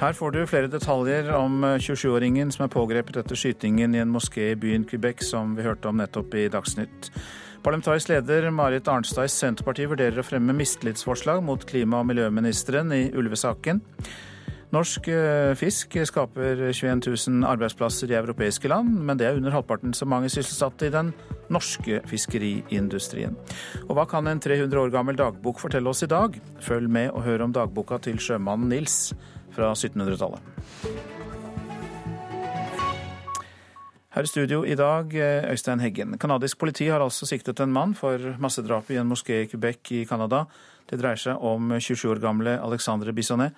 Her får du flere detaljer om 27-åringen som er pågrepet etter skytingen i en moské i byen Quebec, som vi hørte om nettopp i Dagsnytt. Parlamentarisk leder Marit Arnstad i Senterpartiet vurderer å fremme mistillitsforslag mot klima- og miljøministeren i ulvesaken. Norsk eh, fisk skaper 21 000 arbeidsplasser i europeiske land, men det er under halvparten så mange sysselsatte i den norske fiskeriindustrien. Og hva kan en 300 år gammel dagbok fortelle oss i dag? Følg med og hør om dagboka til sjømannen Nils fra 1700-tallet. Her i studio i dag, eh, Øystein Heggen. Kanadisk politi har altså siktet en mann for massedrapet i en moské i Quebec i Canada. Det dreier seg om 27 år gamle Alexandre Bisonnet.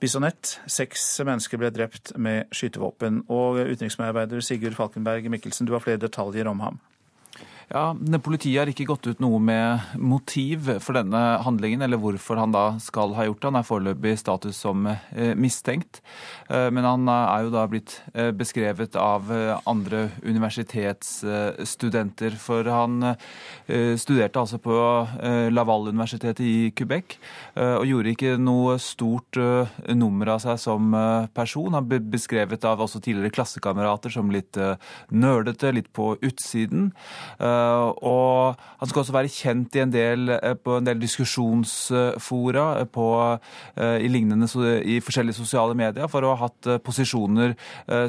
Bisonett. Seks mennesker ble drept med skytevåpen. Og utenriksmedarbeider Sigurd Falkenberg Mikkelsen, du har flere detaljer om ham. Ja, Politiet har ikke gått ut noe med motiv for denne handlingen, eller hvorfor han da skal ha gjort det. Han er foreløpig status som eh, mistenkt. Eh, men han er jo da blitt eh, beskrevet av andre universitetsstudenter. For han studerte altså på Laval-universitetet i Quebec, og gjorde ikke noe stort nummer av seg som person. Han ble beskrevet av også tidligere klassekamerater som litt nerdete, litt på utsiden. Eh, og han skal også være kjent en del, eh, på en del diskusjonsfora eh, på, i, lignende, i forskjellige sosiale medier for å ha hatt posisjoner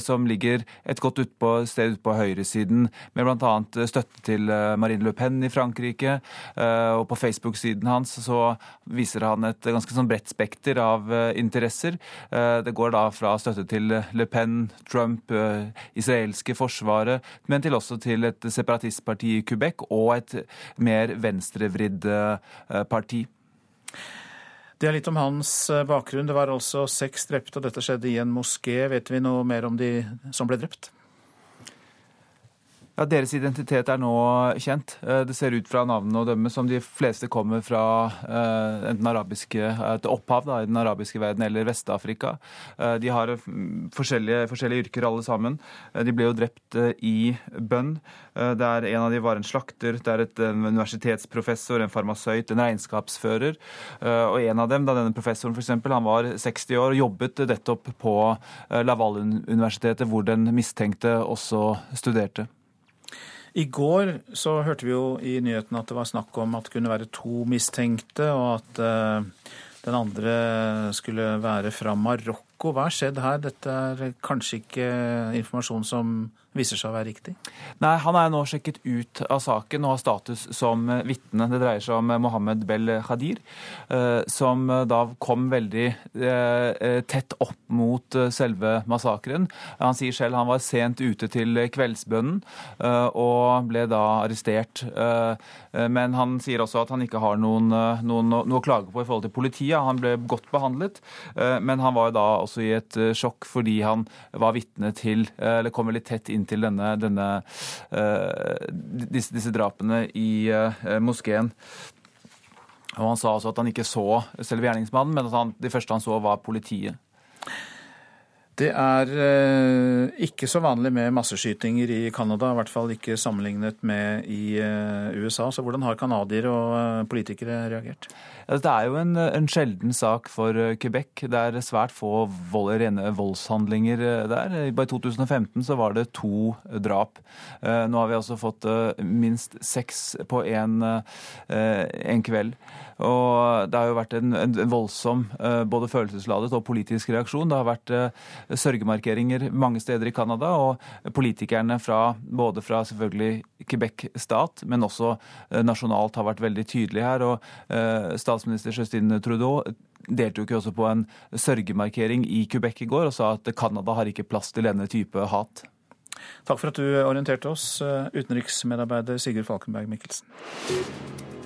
som ligger et godt utpå, sted ute på høyresiden, med bl.a. støtte til Marine Le Pen i Frankrike. Og på Facebook-siden hans så viser han et ganske sånn bredt spekter av interesser. Det går da fra støtte til Le Pen, Trump, israelske forsvaret, men til også til et separatistparti i Quebec og et mer venstrevridd eh, parti. Det er litt om hans eh, bakgrunn. Det var altså seks drepte, og dette skjedde i en moské. Vet vi noe mer om de som ble drept? Ja, Deres identitet er nå kjent. Eh, det ser ut fra navnene å dømme som de fleste kommer fra eh, enten arabiske, et opphav da, i den arabiske verden eller Vest-Afrika. Eh, de har forskjellige, forskjellige, yrker alle sammen. De ble jo drept i bønn. Det er En av de var en slakter, det er et, universitetsprofessor, en farmasøyt, en regnskapsfører. Og en av dem, da denne professoren f.eks., han var 60 år og jobbet nettopp på Laval-universitetet, hvor den mistenkte også studerte. I går så hørte vi jo i nyhetene at det var snakk om at det kunne være to mistenkte, og at uh, den andre skulle være fra Marokko. Hva har skjedd her? Dette er kanskje ikke informasjon som viser seg å være riktig? Nei, Han er nå sjekket ut av saken og har status som vitne. Det dreier seg om Mohammed Bel Khadir, eh, som da kom veldig eh, tett opp mot eh, selve massakren. Han sier selv han var sent ute til kveldsbønnen og ble da arrestert. Men han sier også at han ikke har noen, noen, noe å klage på i forhold til politiet. Han ble godt behandlet, men han var da også i et sjokk fordi han var vitne til, eller kom litt tett inn inntil denne, denne, uh, disse, disse, drapene i moskeen. Og Han sa altså at han ikke så selve gjerningsmannen, men at han, det første han så, var politiet. Det er eh, ikke så vanlig med masseskytinger i Canada, i hvert fall ikke sammenlignet med i USA. Så hvordan har canadiere og politikere reagert? Det er jo en, en, sjelden sak for eh, Quebec. Det er svært få vold, rene voldshandlinger eh, der. Bare i 2015 så var det to drap. Eh, nå har vi altså fått minst seks på én kveld. Og det har jo vært en, en, voldsom både følelsesladet og politisk reaksjon. Det har vært sørgemarkeringer mange steder i Canada, og politikerne fra, både fra selvfølgelig Quebec stat, men også nasjonalt har vært veldig tydelige her. og Statsminister Justin Trudeau deltok jo også på en sørgemarkering i Quebec i går og sa at Canada har ikke plass til denne type hat. Takk for at du orienterte oss, utenriksmedarbeider Sigurd Falkenberg Mikkelsen.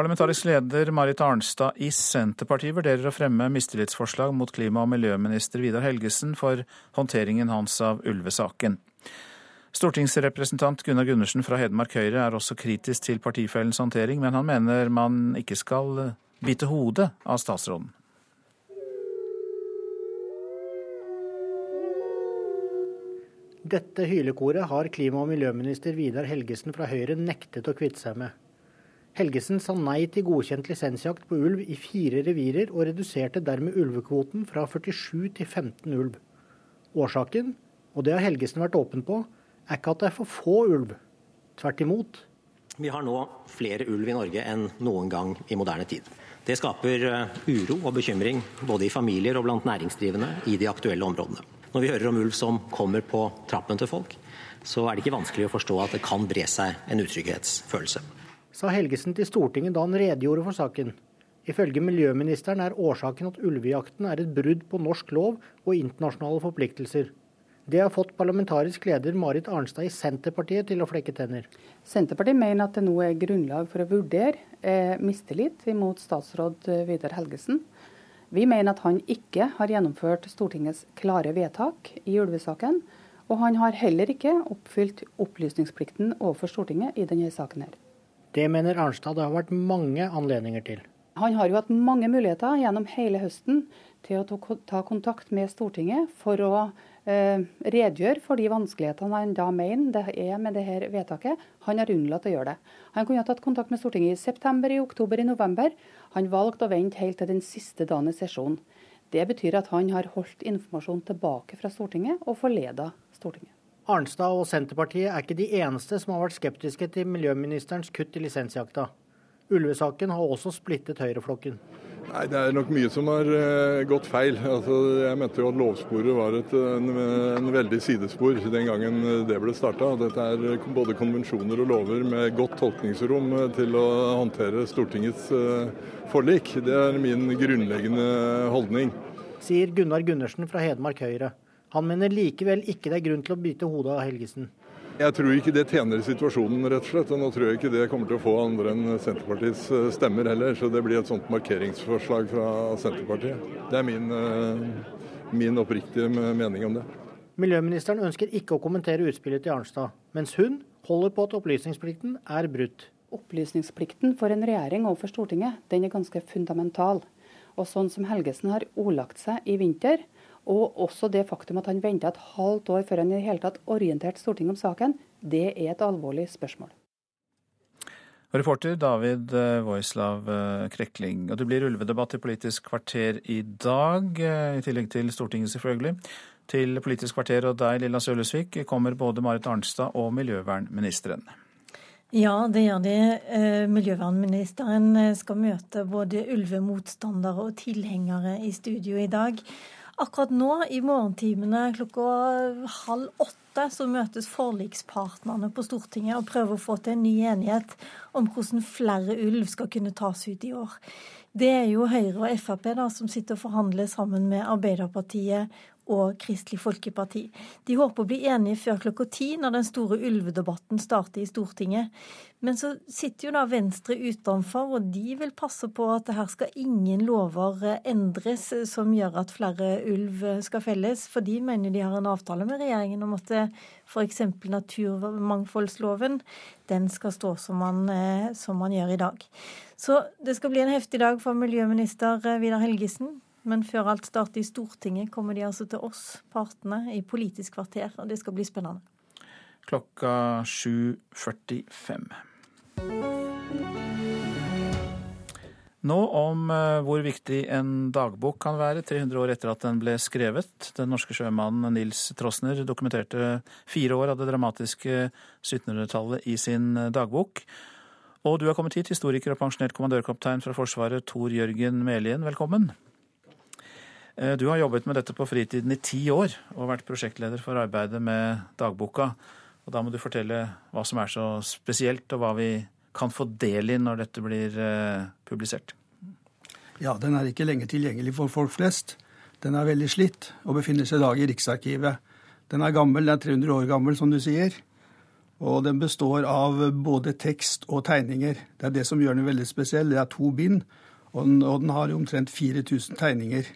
Parlamentarisk leder Marit Arnstad i Senterpartiet vurderer å fremme mistillitsforslag mot klima- og miljøminister Vidar Helgesen for håndteringen hans av ulvesaken. Stortingsrepresentant Gunnar Gundersen fra Hedmark Høyre er også kritisk til partifellens håndtering, men han mener man ikke skal bite hodet av statsråden. Dette hylekoret har klima- og miljøminister Vidar Helgesen fra Høyre nektet å kvitte seg med. Helgesen sa nei til godkjent lisensjakt på ulv i fire revirer, og reduserte dermed ulvekvoten fra 47 til 15 ulv. Årsaken, og det har Helgesen vært åpen på, er ikke at det er for få ulv. Tvert imot. Vi har nå flere ulv i Norge enn noen gang i moderne tid. Det skaper eh, uro og bekymring både i familier og blant næringsdrivende i de aktuelle områdene. Når vi hører om ulv som kommer på trappen til folk, så er det ikke vanskelig å forstå at det kan bre seg en utrygghetsfølelse. Sa Helgesen til Stortinget da han redegjorde for saken. Ifølge miljøministeren er årsaken at ulvejakten er et brudd på norsk lov og internasjonale forpliktelser. Det har fått parlamentarisk leder Marit Arnstad i Senterpartiet til å flekke tenner. Senterpartiet mener at det nå er grunnlag for å vurdere eh, mistillit mot statsråd eh, Vidar Helgesen. Vi mener at han ikke har gjennomført Stortingets klare vedtak i ulvesaken. Og han har heller ikke oppfylt opplysningsplikten overfor Stortinget i denne saken. her. Det mener Arnstad det har vært mange anledninger til. Han har jo hatt mange muligheter gjennom hele høsten til å ta kontakt med Stortinget for å eh, redegjøre for de vanskelighetene han da mener det er med dette vedtaket. Han har unnlatt å gjøre det. Han kunne ha tatt kontakt med Stortinget i september, i oktober, i november. Han valgte å vente helt til den siste dagen i sesjonen. Det betyr at han har holdt informasjon tilbake fra Stortinget og forleda Stortinget. Arnstad og Senterpartiet er ikke de eneste som har vært skeptiske til miljøministerens kutt i lisensjakta. Ulvesaken har også splittet høyreflokken. Nei, Det er nok mye som har uh, gått feil. Altså, jeg mente jo at lovsporet var et, en, en, veldig sidespor den gangen det ble starta. Dette er både konvensjoner og lover med godt tolkningsrom til å håndtere Stortingets uh, forlik. Det er min grunnleggende holdning. Sier Gunnar Gundersen fra Hedmark Høyre. Han mener likevel ikke det er grunn til å bite hodet av Helgesen. Jeg tror ikke det tjener situasjonen, rett og slett. Og nå tror jeg ikke det kommer til å få andre enn Senterpartiets eh, stemmer heller. Så det blir et sånt markeringsforslag fra Senterpartiet. Det er min, eh, min oppriktige mening om det. Miljøministeren ønsker ikke å kommentere utspillet til Arnstad, mens hun holder på at opplysningsplikten er brutt. Opplysningsplikten for en regjering overfor Stortinget den er ganske fundamental. Og sånn som Helgesen har ordlagt seg i vinter, og også det faktum at han venta et halvt år før han i det hele tatt orienterte Stortinget om saken, det er et alvorlig spørsmål. Reporter David eh, Voislav eh, Krekling. Og det blir ulvedebatt i Politisk kvarter i dag, eh, i tillegg til Stortinget selvfølgelig. Til Politisk kvarter og deg, Lilla Sølesvik, kommer både Marit Arnstad og miljøvernministeren. Ja, det gjør de. Miljøvernministeren skal møte både ulvemotstandere og tilhengere i studio i dag. Akkurat nå, i morgentimene klokka halv åtte, så møtes forlikspartnerne på Stortinget og prøver å få til en ny enighet om hvordan flere ulv skal kunne tas ut i år. Det er jo Høyre og Frp da, som sitter og forhandler sammen med Arbeiderpartiet og Kristelig Folkeparti. De håper å bli enige før klokka ti, når den store ulvedebatten starter i Stortinget. Men så sitter jo da Venstre utenfor, og de vil passe på at her skal ingen lover eh, endres som gjør at flere ulv skal felles. For de mener de har en avtale med regjeringen om at f.eks. naturmangfoldsloven den skal stå som man, eh, som man gjør i dag. Så det skal bli en heftig dag for miljøminister eh, Vidar Helgesen. Men før alt starter i Stortinget, kommer de altså til oss, partene, i Politisk kvarter. Og det skal bli spennende. Klokka 7.45. Nå om eh, hvor viktig en dagbok kan være 300 år etter at den ble skrevet. Den norske sjømannen Nils Trosner dokumenterte fire år av det dramatiske 1700-tallet i sin eh, dagbok. Og du har kommet hit, historiker og pensjonert kommandørkaptein fra Forsvaret, Tor Jørgen Melien. Velkommen. Eh, du har jobbet med dette på fritiden i ti år og vært prosjektleder for arbeidet med dagboka. Og Da må du fortelle hva som er så spesielt, og hva vi kan få del i når dette blir eh, publisert. Ja, den er ikke lenger tilgjengelig for folk flest. Den er veldig slitt og befinner seg i dag i Riksarkivet. Den er gammel, den er 300 år gammel, som du sier. Og den består av både tekst og tegninger. Det er det som gjør den veldig spesiell. Det er to bind, og den, og den har omtrent 4000 tegninger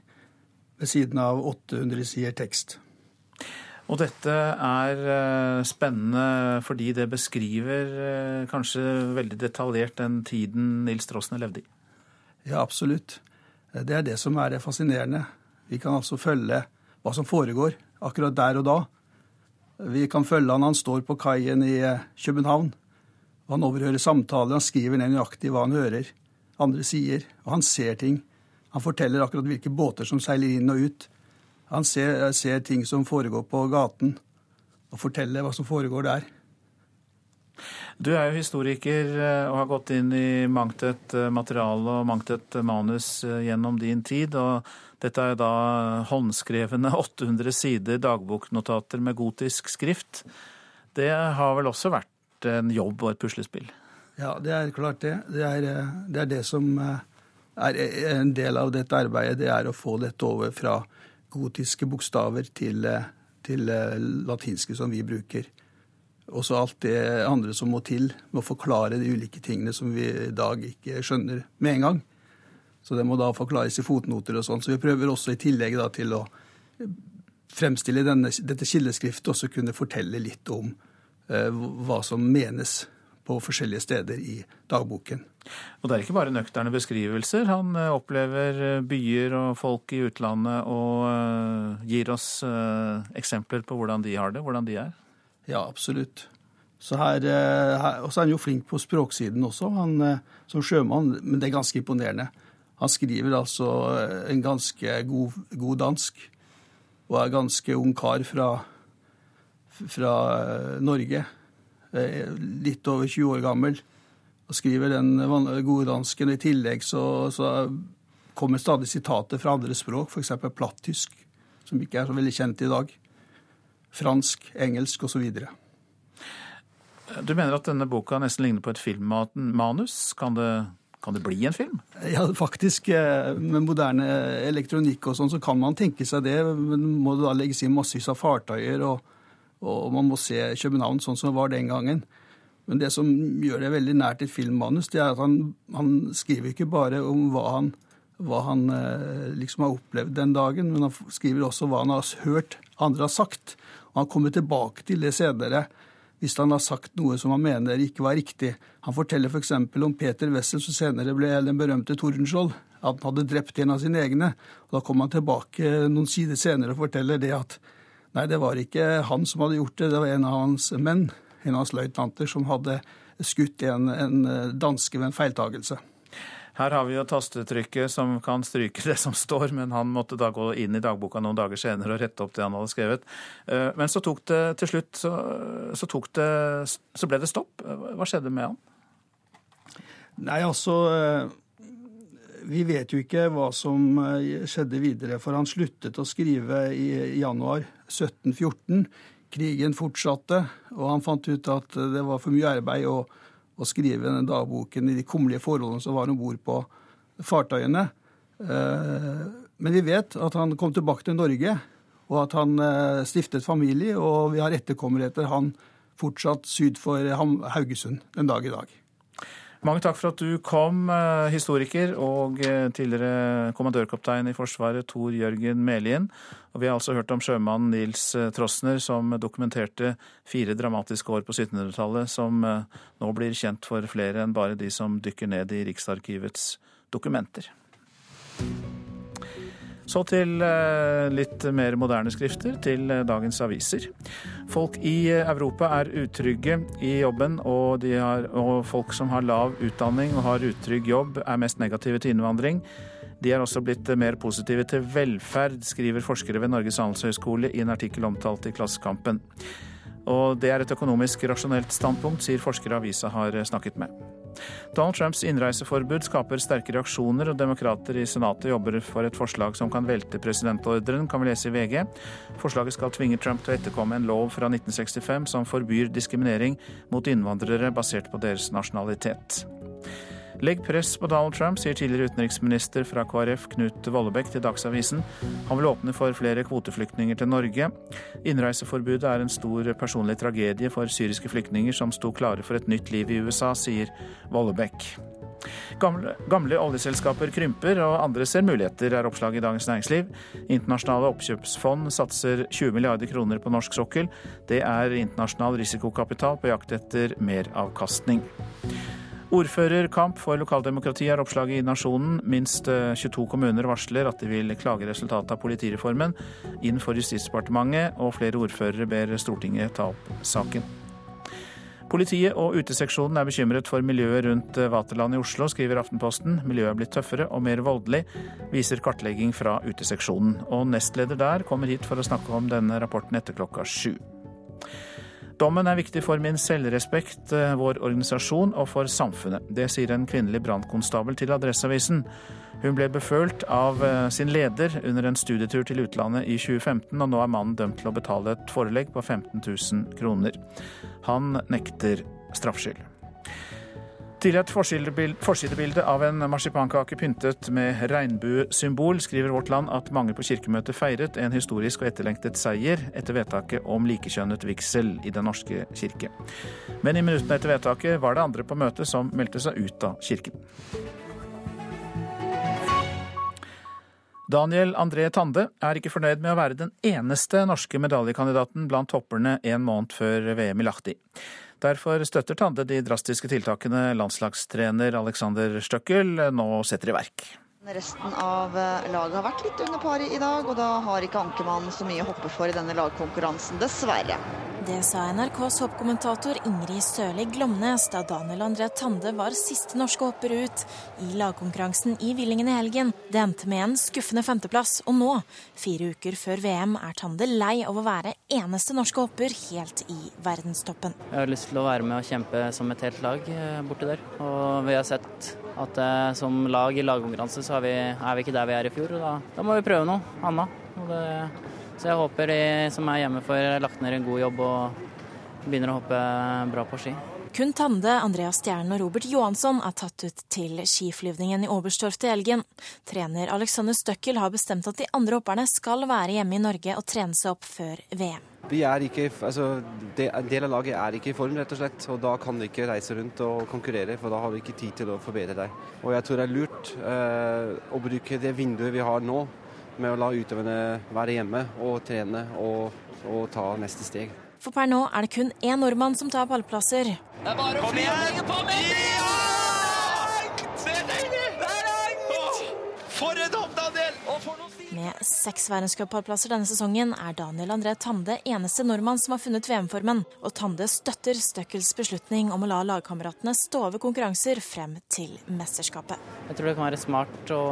ved siden av 800 sider tekst. Og dette er eh, spennende fordi det beskriver eh, kanskje veldig detaljert den tiden Nils Trossner levde i? Ja, absolutt. Det er det som er det fascinerende. Vi kan altså følge hva som foregår akkurat der og da. Vi kan følge han han står på kaien i eh, København Han overhører samtaler, han skriver ned nøyaktig hva han hører, andre sier, og han ser ting. Han forteller akkurat hvilke båter som seiler inn og ut. Han ser, ser ting som foregår på gaten, og forteller hva som foregår der. Du er jo historiker eh, og har gått inn i mangt et eh, materiale og mangt et manus eh, gjennom din tid. og Dette er da håndskrevne 800 sider dagboknotater med gotisk skrift. Det har vel også vært en jobb og et puslespill? Ja, det er klart det. Det er det, er det som er en del av dette arbeidet. Det er å få dette over fra gotiske bokstaver til, til latinske som vi bruker. Og så alt det andre som må til med å forklare de ulike tingene som vi i dag ikke skjønner med en gang. Så det må da forklares i fotnoter og sånn. Så vi prøver også i tillegg da til å fremstille denne, dette kildeskriftet også kunne fortelle litt om eh, hva som menes på forskjellige steder i dagboken. Og det er ikke bare nøkterne beskrivelser. Han eh, opplever eh, byer og folk i utlandet og uh, gir oss eksempler på hvordan de har det, hvordan de er. Ja, absolutt. Så her, eh, her, og så er han jo flink på språksiden også, han, eh, som sjømann, men det er ganske imponerende. Han skriver altså eh, en ganske god, god dansk, og er ganske ung kar fra, fra Norge. Litt over 20 år gammel. Og skriver den gode dansken. I tillegg så, så kommer stadig sitater fra andre språk, f.eks. plattysk, som ikke er så veldig kjent i dag fransk, engelsk osv. Du mener at denne boka nesten ligner på et filmmanus. Kan det, kan det bli en film? Ja, faktisk. Eh, med moderne elektronikk og sånn, så kan man tenke seg det. Men må det da legges inn massevis av fartøyer, og, og, man må se København sånn som det var den gangen. Men det som gjør det veldig nært et filmmanus, det er at han, han skriver ikke bare om hva han, hva han eh, liksom har opplevd den dagen, men han skriver også hva han har hørt andre har sagt. Og han kommer tilbake til det senere hvis han har sagt noe som han mener ikke var riktig. Han forteller f.eks. For om Peter Wessel, som senere ble den berømte Tordenskjold, at han hadde drept en av sine egne. Og Da kommer han tilbake noen sider senere og forteller det at nei, det var ikke han som hadde gjort det, det var en av hans menn, en av hans løytnanter, som hadde skutt en, en danske ved en feiltagelse. Her har vi jo tastetrykket som kan stryke det som står, men han måtte da gå inn i dagboka noen dager senere og rette opp det han hadde skrevet. Eh, men så tok det til slutt så, så, det, så ble det stopp. Hva skjedde med han? Nei, altså eh, Vi vet jo ikke hva som eh, skjedde videre, for han sluttet å skrive i januar 1714. Krigen fortsatte, og han fant ut at det var for mye arbeid. å, å skrive denne dagboken i de kummerlige forholdene som var om bord på fartøyene. Eh, men vi vet at han kom tilbake til Norge, og at han eh, stiftet familie. Og vi har etterkommere etter han fortsatt syd for Haugesund den dag i dag. Mange takk for at du kom, eh, historiker og tidligere kommandørkaptein i Forsvaret Tor Jørgen Melien. Og vi har altså hørt om sjømannen Nils Trossner Trosner, som dokumenterte fire dramatiske år på 1700-tallet, som eh, nå blir kjent for flere enn bare de som dykker ned i Riksarkivets dokumenter. Så til eh, litt mer moderne skrifter, til dagens aviser. Folk i Europa er utrygge i jobben, og, har, og folk som har lav utdanning og har utrygg jobb, er mest negative til innvandring. De er også blitt mer positive til velferd, skriver forskere ved Norges handelshøyskole i en artikkel omtalt i Klassekampen. Og det er et økonomisk rasjonelt standpunkt, sier forskere avisa har snakket med. Donald Trumps innreiseforbud skaper sterke reaksjoner, og demokrater i Senatet jobber for et forslag som kan velte presidentordren, kan vi lese i VG. Forslaget skal tvinge Trump til å etterkomme en lov fra 1965 som forbyr diskriminering mot innvandrere basert på deres nasjonalitet. Legg press på Donald Trump, sier tidligere utenriksminister fra KrF Knut Vollebekk til Dagsavisen. Han vil åpne for flere kvoteflyktninger til Norge. Innreiseforbudet er en stor personlig tragedie for syriske flyktninger som sto klare for et nytt liv i USA, sier Vollebekk. Gamle, gamle, oljeselskaper krymper, og andre ser muligheter, er oppslaget i Dagens Næringsliv. Internasjonale oppkjøpsfond satser 20 milliarder kroner på norsk sokkel. Det er internasjonal risikokapital på jakt etter meravkastning. Ordførerkamp for lokaldemokrati er oppslaget i Nasjonen. Minst 22 eh, kommuner varsler at de vil klage resultatet av politireformen inn for Justisdepartementet, og flere ordførere ber Stortinget ta opp saken. Politiet og uteseksjonen er bekymret for miljøet rundt Vaterland i Oslo, skriver Aftenposten. Miljøet er blitt tøffere og mer voldelig, viser kartlegging fra uteseksjonen. Og nestleder der kommer hit for å snakke om denne rapporten etter klokka sju. Dommen er viktig for min selvrespekt, eh, vår organisasjon og for samfunnet. Det sier en kvinnelig brannkonstabel til Adresseavisen. Hun ble befølt av eh, sin leder under en studietur til utlandet i 2015, og nå er mannen dømt til å betale et forelegg på 15 000 kroner. Han nekter straffskyld. Til et forsidebilde av en marsipankake pyntet med regnbuesymbol skriver Vårt Land at mange på kirkemøtet feiret en historisk og etterlengtet seier etter vedtaket om likekjønnet vigsel i Den norske kirke. Men i minuttene etter vedtaket var det andre på møtet som meldte seg ut av kirken. Daniel André Tande er ikke fornøyd med å være den eneste norske medaljekandidaten blant hopperne en måned før VM i Lahti. Derfor støtter Tande de drastiske tiltakene landslagstrener Alexander Støkkel nå setter i verk. Resten av eh, laget har vært litt under paret i dag, og da har ikke Ankermann så mye å hoppe for i denne lagkonkurransen, dessverre. Det sa NRKs hoppkommentator Ingrid Sørli Glomnes da Daniel André Tande var siste norske hopper ut i lagkonkurransen i Villingen i helgen. Det endte med en skuffende femteplass, og nå, fire uker før VM, er Tande lei av å være eneste norske hopper helt i verdenstoppen. Jeg har lyst til å være med og kjempe som et helt lag borte borti der. Og vi har sett at eh, som lag i lagkonkurranse så er vi, er vi ikke der vi er i fjor, og da, da må vi prøve noe annet. Det så jeg håper de som er hjemme får lagt ned en god jobb og begynner å hoppe bra på ski. Kun Tande, Andreas Stjernen og Robert Johansson er tatt ut til skiflyvningen i Oberstdorf til helgen. Trener Alexander Støkkel har bestemt at de andre hopperne skal være hjemme i Norge og trene seg opp før VM. Vi er ikke, altså, En del av laget er ikke i form, rett og slett. og Da kan vi ikke reise rundt og konkurrere, for da har vi ikke tid til å forbedre deg. Og Jeg tror det er lurt eh, å bruke det vinduet vi har nå, med å la utøverne være hjemme og trene og, og ta neste steg. For per nå er det kun én nordmann som tar pallplasser. Det er bare å fly på med! Ja! Det er deilig! Det er langt! For en hopp, Daniel! Og for noen med seks verdenscuppallplasser denne sesongen er Daniel André Tande eneste nordmann som har funnet VM-formen, og Tande støtter Støkkels beslutning om å la lagkameratene stå over konkurranser frem til mesterskapet. Jeg tror det kan være smart å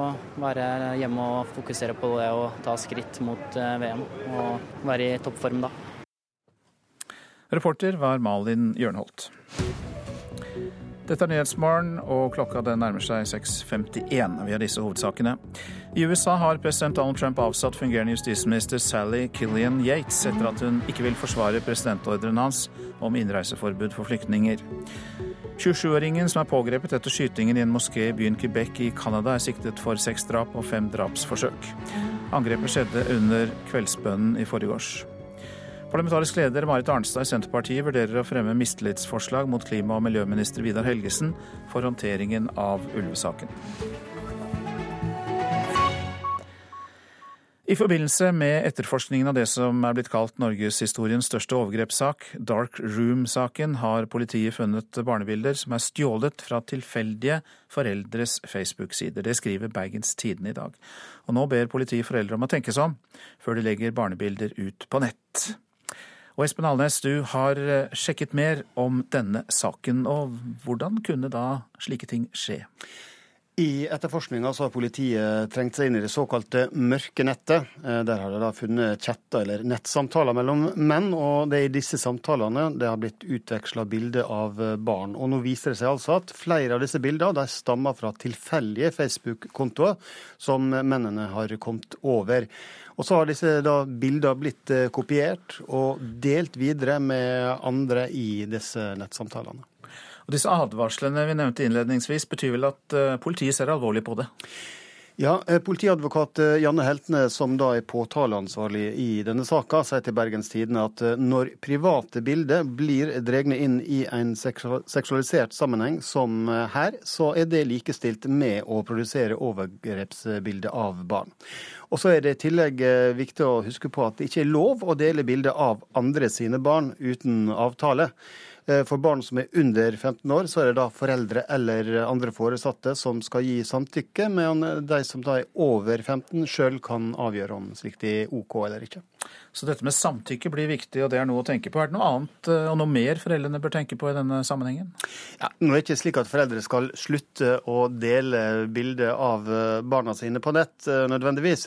være hjemme og fokusere på det og ta skritt mot eh, VM, og være i toppform da. Reporter var Malin Jørnholt. Dette er Nyhetsmorgen, og klokka den nærmer seg 6.51. Vi har disse hovedsakene. I USA har president Donald Trump avsatt fungerende justisminister Sally Killian Yates etter at hun ikke vil forsvare presidentordren hans om innreiseforbud for flyktninger. 27-åringen som er pågrepet etter skytingen i en moské i byen Quebec i Canada, er siktet for seks drap og fem drapsforsøk. Angrepet skjedde under kveldsbønnen i forgårs. Parlamentarisk leder Marit Arnstad i Senterpartiet vurderer å fremme mistillitsforslag mot klima- og miljøminister Vidar Helgesen for håndteringen av ulvesaken. I forbindelse med etterforskningen av det som er blitt kalt norgeshistoriens største overgrepssak, Dark Room-saken, har politiet funnet barnebilder som er stjålet fra tilfeldige foreldres Facebook-sider. Det skriver Bergens Tidende i dag. Og nå ber politiet foreldre om å tenke seg om før de legger barnebilder ut på nett. Og Espen Alnes, du har eh, sjekket mer om denne saken. og Hvordan kunne da slike ting skje? I etterforskninga har politiet trengt seg inn i det såkalte mørke nettet. Eh, der har de da funnet chatter eller nettsamtaler mellom menn, og det er i disse samtalene det har blitt utveksla bilder av eh, barn. Og nå viser det seg altså at flere av disse bildene stammer fra tilfeldige Facebook-kontoer som mennene har kommet over. Og så har disse bildene blitt eh, kopiert og delt videre med andre i disse nettsamtalene. Og Disse advarslene vi nevnte innledningsvis, betyr vel at eh, politiet ser alvorlig på det? Ja, eh, Politiadvokat Janne Heltne, som da er påtaleansvarlig i denne saka, sier til Bergens Tidende at når private bilder blir dregne inn i en seksualisert sammenheng som her, så er det likestilt med å produsere overgrepsbilder av barn. Og så er det i tillegg eh, viktig å huske på at det ikke er lov å dele bilder av andre sine barn uten avtale. Eh, for barn som er under 15 år, så er det da foreldre eller andre foresatte som skal gi samtykke, men de som da er over 15 sjøl kan avgjøre om slikt er OK eller ikke. Så dette med samtykke blir viktig, og det er noe å tenke på. Er det noe annet eh, og noe mer foreldrene bør tenke på i denne sammenhengen? Ja, nå er det ikke slik at foreldre skal slutte å dele bilder av eh, barna sine på nett nødvendigvis.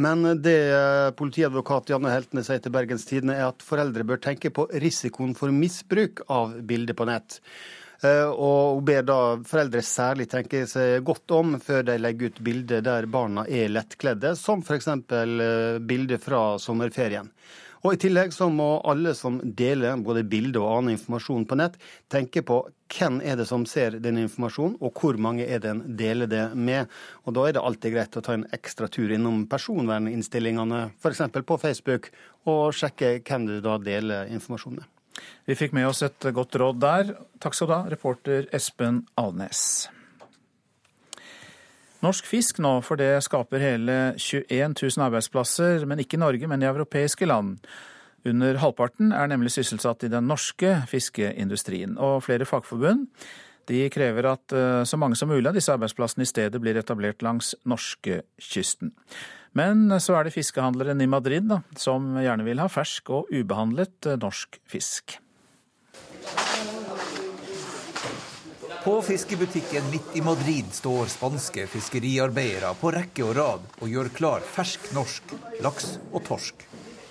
Men det politiadvokat Janne Heltene sier til Bergens Tidende, er at foreldre bør tenke på risikoen for misbruk av bilder på nett. Eh, og hun ber da foreldre særlig tenke seg godt om før de legger ut bilder der barna er lettkledde, som f.eks. Eh, bilder fra sommerferien. Og I tillegg så må alle som deler både bilder og annen informasjon på nett, tenke på hvem er det som ser den informasjonen, og hvor mange er det en deler det med. Og Da er det alltid greit å ta en ekstra tur innom personverninnstillingene, f.eks. på Facebook, og sjekke hvem du da deler informasjon med. Vi fikk med oss et godt råd der. Takk skal du ha, reporter Espen Alnes. Norsk fisk nå, for det skaper hele 21 000 arbeidsplasser, men ikke i Norge, men i europeiske land. Under halvparten er nemlig sysselsatt i den norske fiskeindustrien. Og flere fagforbund de krever at eh, så mange som mulig av disse arbeidsplassene i stedet blir etablert langs norskekysten. Men så er det fiskehandleren i Madrid da, som gjerne vil ha fersk og ubehandlet eh, norsk fisk. På fiskebutikken midt i Madrid står spanske fiskeriarbeidere på rekke og rad og gjør klar fersk norsk laks og torsk.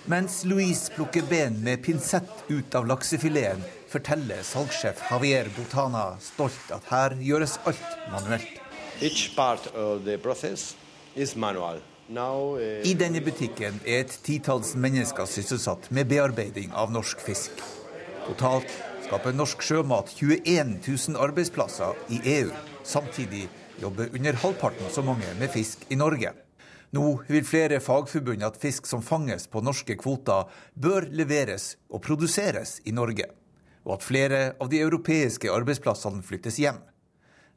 Mens Louise plukker ben med pinsett ut av laksefileten, forteller salgssjef Javier Botana stolt at her gjøres alt manuelt. Each part of the process is manual. I denne butikken er et titalls mennesker sysselsatt med bearbeiding av norsk fisk. Totalt skaper norsk sjømat 21 000 arbeidsplasser i EU. Samtidig jobber under halvparten så mange med fisk i Norge. Nå vil flere fagforbund at fisk som fanges på norske kvoter, bør leveres og produseres i Norge, og at flere av de europeiske arbeidsplassene flyttes hjem.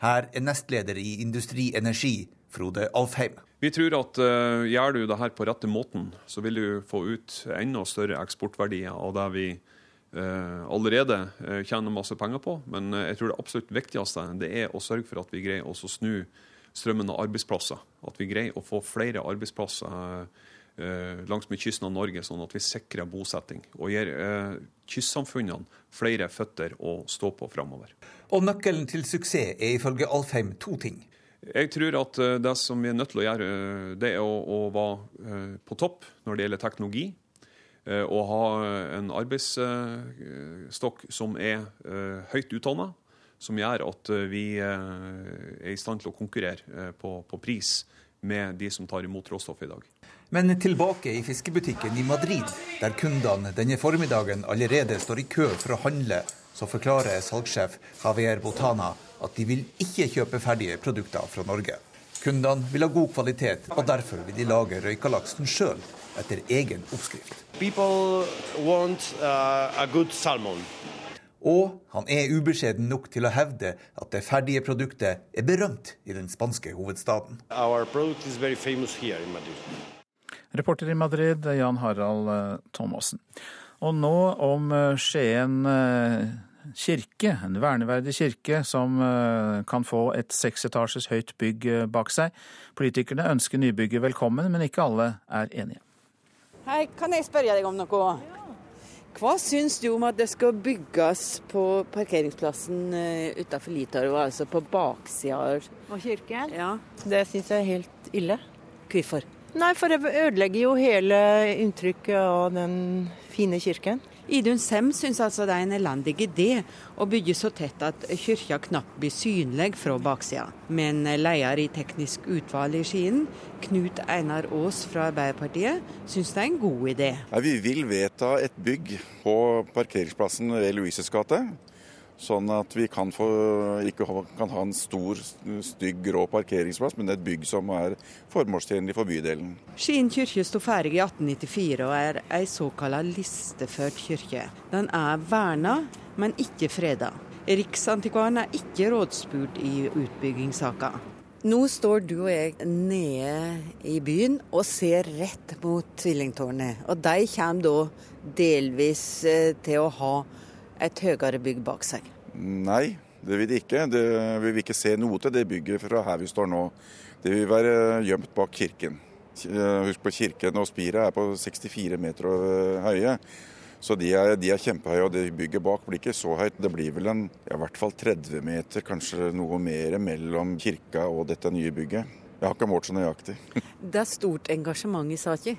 Her er nestleder i Industri Energi, Frode Alfheim. Vi tror at uh, gjør du det her på rette måten, så vil du få ut enda større eksportverdier av det vi uh, allerede uh, tjener masse penger på. Men jeg tror det absolutt viktigste det er å sørge for at vi greier å snu strømmen av arbeidsplasser. At vi greier å få flere arbeidsplasser langs med kysten av Norge, sånn at vi sikrer bosetting og gir kystsamfunnene flere føtter å stå på framover. Og nøkkelen til suksess er ifølge Alfheim to ting. Jeg tror at eh, det som vi er nødt til å gjøre, eh, det er å, å være eh, på topp når det gjelder teknologi. Og ha en arbeidsstokk som er høyt utdanna, som gjør at vi er i stand til å konkurrere på, på pris med de som tar imot råstoffet i dag. Men tilbake i fiskebutikken i Madrid, der kundene denne formiddagen allerede står i kø for å handle, så forklarer salgssjef Javier Botana at de vil ikke kjøpe ferdige produkter fra Norge. Kundene vil ha god kvalitet, og derfor vil de lage røykalaksen sjøl, etter egen oppskrift. Want, uh, og han er ubeskjeden nok til å hevde at det ferdige produktet er berømt i den spanske hovedstaden. Reporter i Madrid, Jan Harald eh, Thomassen. Og nå om eh, Skien eh, kirke, en verneverdig kirke, som eh, kan få et seksetasjes høyt bygg eh, bak seg. Politikerne ønsker nybygget velkommen, men ikke alle er enige. Hei, kan jeg spørre deg om noe? Hva syns du om at det skal bygges på parkeringsplassen utenfor utafor Litorvet, altså på baksida av kirken? Ja. Det syns jeg er helt ille. Hvorfor? Nei, for det ødelegger jo hele inntrykket av den fine kirken. Idun Sem syns altså det er en elendig idé å bygge så tett at kirka knapt blir synlig fra baksida. Men leder i teknisk utvalg i Skien, Knut Einar Aas fra Arbeiderpartiet, syns det er en god idé. Vi vil vedta et bygg på parkeringsplassen ved Louises gate. Sånn at vi kan få, ikke kan ha en stor, stygg, grå parkeringsplass, men et bygg som er formålstjenlig for bydelen. Skien kirke sto ferdig i 1894 og er ei såkalla listeført kirke. Den er verna, men ikke freda. Riksantikvaren er ikke rådspurt i utbyggingssaka. Nå står du og jeg nede i byen og ser rett mot tvillingtårnet. Og de kommer da delvis eh, til å ha et høyere bygg bak seg? Nei, det vil de ikke. Det, vi vil ikke se noe til det bygget fra her vi står nå. Det vil være gjemt bak kirken. Husk på Kirken og spiret er på 64 meter høye. Så de er, de er, kjempehøye, og det bygget bak blir ikke så høyt. Det blir vel en, ja, i hvert fall 30 meter, kanskje noe mer, mellom kirka og dette nye bygget. Jeg har ikke målt så nøyaktig. Det er stort engasjement i saka?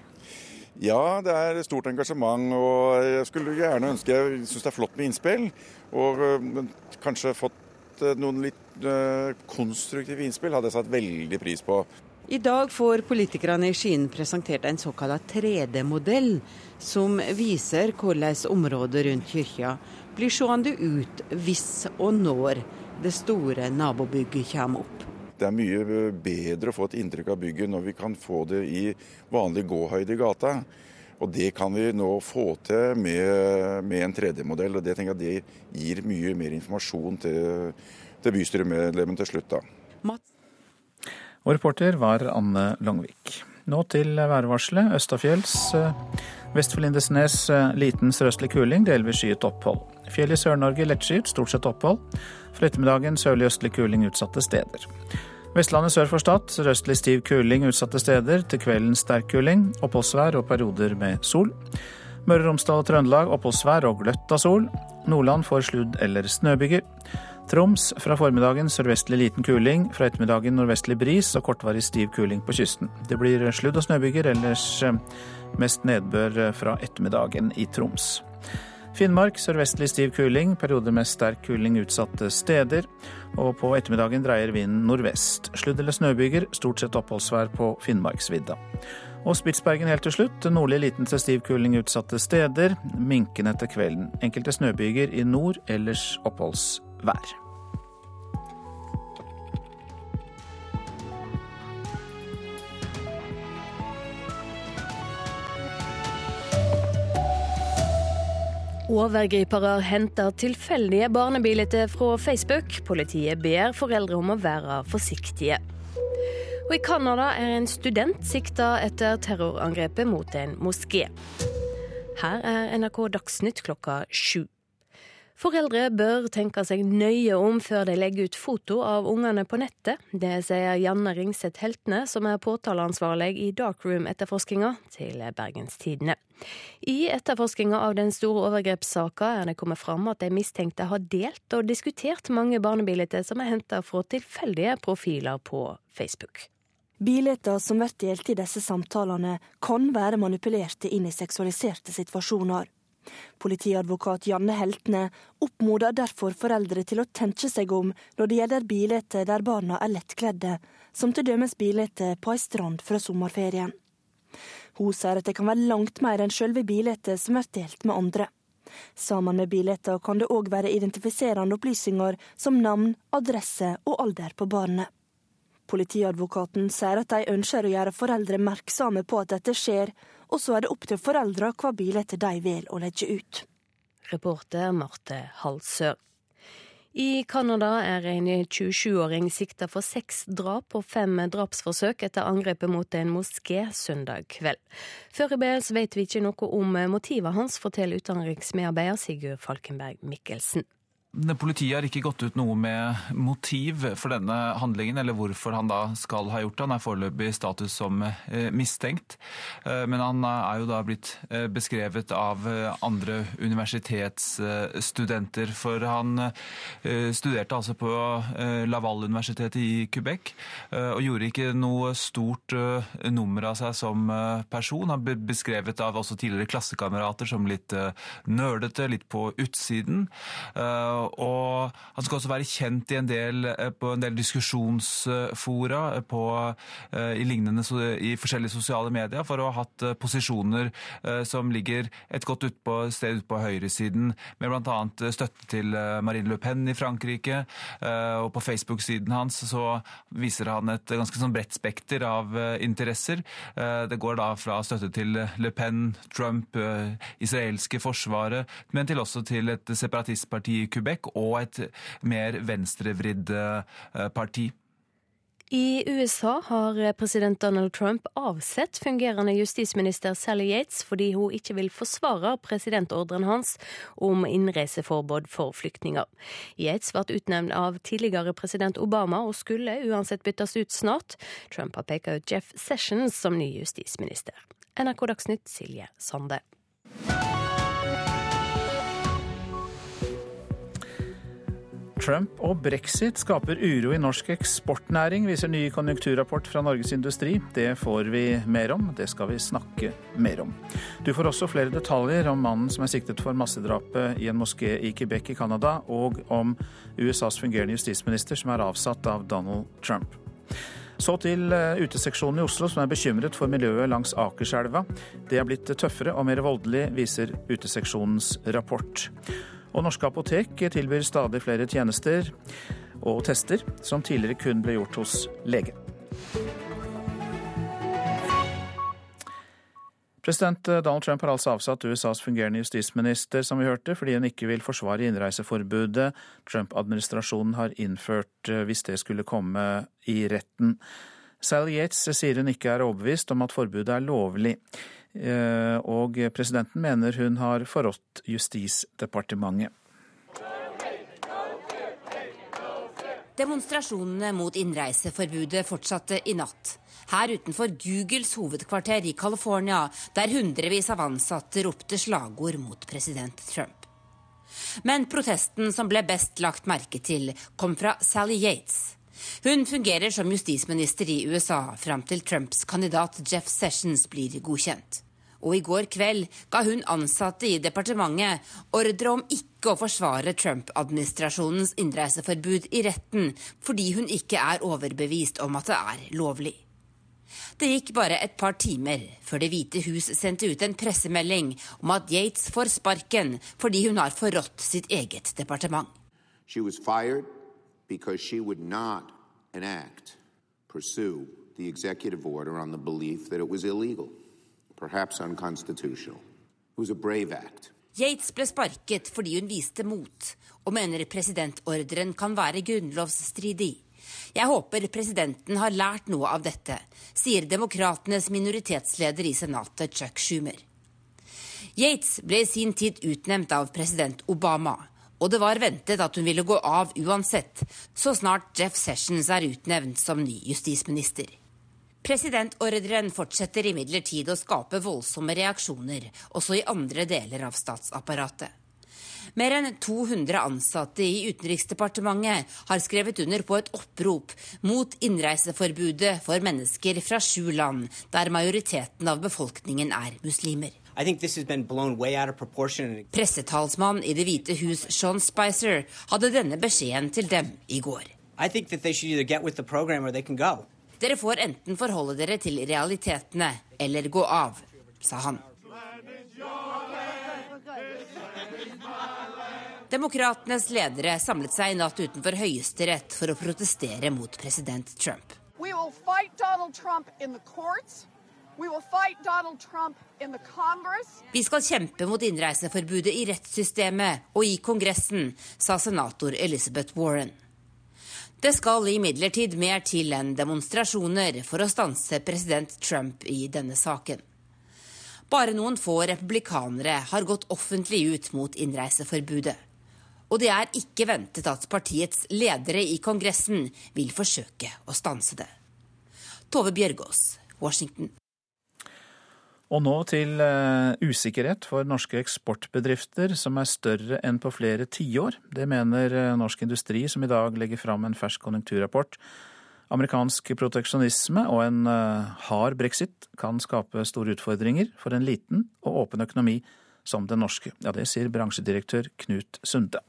Ja, det er stort engasjement. Og jeg skulle gjerne ønske Jeg syns det er flott med innspill. Og øh, kanskje fått øh, noen litt øh, konstruktive innspill hadde jeg satt veldig pris på. I dag får politikerne i Skien presentert en såkalt 3D-modell, som viser hvordan området rundt kirka blir seende ut hvis og når det store nabobygget kommer opp. Det er mye bedre å få et inntrykk av bygget når vi kan få det i vanlig gåhøyde i gata. Og Det kan vi nå få til med, med en 3D-modell. og Det tenker jeg det gir mye mer informasjon til, til bystyremedlemmene til slutt. da. Og reporter var Anne Longvik. Nå til værvarselet. Østafjells eh, vest for Lindesnes eh, liten sørøstlig kuling, delvis skyet opphold. Fjell i Sør-Norge lettskyet, stort sett opphold. For ettermiddagen sørlig østlig kuling utsatte steder. Vestlandet sør for Stad sørøstlig stiv kuling utsatte steder. Til kvelden sterk kuling, oppholdsvær og perioder med sol. Møre og Romsdal og Trøndelag oppholdsvær og gløtt av sol. Nordland får sludd- eller snøbyger. Troms fra formiddagen sørvestlig liten kuling, fra ettermiddagen nordvestlig bris og kortvarig stiv kuling på kysten. Det blir sludd- og snøbyger, ellers eh, mest nedbør eh, fra ettermiddagen i Troms. Finnmark sørvestlig stiv kuling, perioder med sterk kuling utsatte steder. Og på ettermiddagen dreier vinden nordvest. Sludd- eller snøbyger, stort sett oppholdsvær på Finnmarksvidda. Og Spitsbergen helt til slutt. Nordlig liten til stiv kuling utsatte steder. Minkende etter kvelden. Enkelte snøbyger i nord, ellers oppholdsvær. Overgripere henter tilfeldige barnebilder fra Facebook. Politiet ber foreldre om å være forsiktige. Og I Canada er en student sikta etter terrorangrepet mot en moské. Her er NRK Dagsnytt klokka sju. Foreldre bør tenke seg nøye om før de legger ut foto av ungene på nettet. Det sier Janne Ringseth Heltne, som er påtaleansvarlig i Darkroom-etterforskinga til Bergenstidene. I etterforskinga av den store overgrepssaka er det kommet fram at de mistenkte har delt og diskutert mange barnebilder som er henta fra tilfeldige profiler på Facebook. Bilder som blir delt i disse samtalene, kan være manipulerte inn i seksualiserte situasjoner. Politiadvokat Janne Heltne oppmoder derfor foreldre til å tenke seg om når det gjelder bilder der barna er lettkledde, som dømes bilder på ei strand fra sommerferien. Hun sier at det kan være langt mer enn selve bildet som blir delt med andre. Sammen med bildene kan det òg være identifiserende opplysninger som navn, adresse og alder på barnet. Politiadvokaten sier at de ønsker å gjøre foreldre merksomme på at dette skjer, og så er det opp til foreldre hva bilder de vil å legge ut. Reporter Marte Halsør. I Canada er en 27-åring sikta for seks drap og fem drapsforsøk etter angrepet mot en moské søndag kveld. Foreløpig vet vi ikke noe om motivet hans, forteller utenriksmedarbeider Sigurd Falkenberg Mikkelsen. Politiet har ikke gått ut noe med motiv for denne handlingen, eller hvorfor han da skal ha gjort det. Han er foreløpig status som eh, mistenkt. Eh, men han er jo da blitt eh, beskrevet av andre universitetsstudenter. For han studerte altså på Laval-universitetet i Quebec, og gjorde ikke noe stort nummer av seg som person. Han ble beskrevet av også tidligere klassekamerater som litt nerdete, litt på utsiden. Og han skal også være kjent en del, eh, på en del diskusjonsfora på, eh, i, lignende, i forskjellige sosiale medier for å ha hatt eh, posisjoner som ligger et godt utpå, sted ute på høyresiden, med bl.a. støtte til Marine Le Pen i Frankrike. Og på Facebook-siden hans så viser han et ganske sånn bredt spekter av interesser. Det går da fra støtte til Le Pen, Trump, israelske forsvaret, men til også til et separatistparti i Quebec og et mer venstrevridd eh, parti. I USA har president Donald Trump avsett fungerende justisminister Sally Yates fordi hun ikke vil forsvare presidentordren hans om innreiseforbud for flyktninger. Yates ble utnevnt av tidligere president Obama og skulle uansett byttes ut snart. Trump har pekt ut Jeff Sessions som ny justisminister. NRK Dagsnytt, Silje Sande. Trump og brexit skaper uro i norsk eksportnæring, viser ny konjunkturrapport fra Norges Industri. Det får vi mer om, det skal vi snakke mer om. Du får også flere detaljer om mannen som er siktet for massedrapet i en moské i Quebec i Canada, og om USAs fungerende justisminister som er avsatt av Donald Trump. Så til eh, uteseksjonen i Oslo, som er bekymret for miljøet langs Akerselva. Det er blitt tøffere og mer voldelig, viser uteseksjonens rapport. Og norske apotek tilbyr stadig flere tjenester og tester som tidligere kun ble gjort hos lege. President Donald Trump har altså avsatt USAs fungerende justisminister, som vi hørte, fordi hun ikke vil forsvare innreiseforbudet Trump-administrasjonen har innført eh, hvis det skulle komme i retten. Sally Yates sier hun ikke er overbevist om at forbudet er lovlig. Eh, og presidenten mener hun har forrådt Justisdepartementet. Demonstrasjonene mot innreiseforbudet fortsatte i natt. Her utenfor Googles hovedkvarter i California, der hundrevis av ansatte ropte slagord mot president Trump. Men protesten som ble best lagt merke til, kom fra Sally Yates. Hun fungerer som justisminister i USA fram til Trumps kandidat Jeff Sessions blir godkjent. Og i går kveld ga hun ansatte i departementet ordre om ikke å forsvare Trump-administrasjonens innreiseforbud i retten, fordi hun ikke er overbevist om at det er lovlig. Det gikk bare et par timer før Det hvite hus sendte ut en pressemelding om at Yates får sparken fordi hun har forrådt sitt eget departement. She was fired because she would not enact, pursue the executive order on the belief that it was illegal, perhaps unconstitutional. It was a brave act. Yates ble sparket fordi hun viste mot, og mener presidentordren kan være grunnlovsstridig. Jeg håper presidenten har lært noe av dette, sier demokratenes minoritetsleder i Senatet, Chuck Schumer. Yates ble i sin tid utnevnt av president Obama, og det var ventet at hun ville gå av uansett, så snart Jeff Sessions er utnevnt som ny justisminister. Presidentordren fortsetter imidlertid å skape voldsomme reaksjoner, også i andre deler av statsapparatet. Mer enn 200 ansatte i Utenriksdepartementet har skrevet under på et opprop mot innreiseforbudet for mennesker fra sju land, der majoriteten av befolkningen er muslimer. Pressetalsmann i Det hvite hus, Sean Spicer, hadde denne beskjeden til dem i går. Dere får enten forholde dere til realitetene eller gå av, sa han. Demokratenes ledere samlet seg i natt utenfor Høyesterett for å protestere mot president Trump. We will fight Donald Trump in the courts. Vi skal kjempe mot innreiseforbudet i rettssystemet og i Kongressen, sa senator Elizabeth Warren. Det skal imidlertid mer til enn demonstrasjoner for å stanse president Trump i denne saken. Bare noen få republikanere har gått offentlig ut mot innreiseforbudet. Og det er ikke ventet at partiets ledere i Kongressen vil forsøke å stanse det. Tove Bjørgaas, Washington. Og nå til uh, usikkerhet for norske eksportbedrifter, som er større enn på flere tiår. Det mener uh, Norsk Industri, som i dag legger fram en fersk konjunkturrapport. Amerikansk proteksjonisme og en uh, hard brexit kan skape store utfordringer for en liten og åpen økonomi som den norske. Ja, Det sier bransjedirektør Knut Sunde.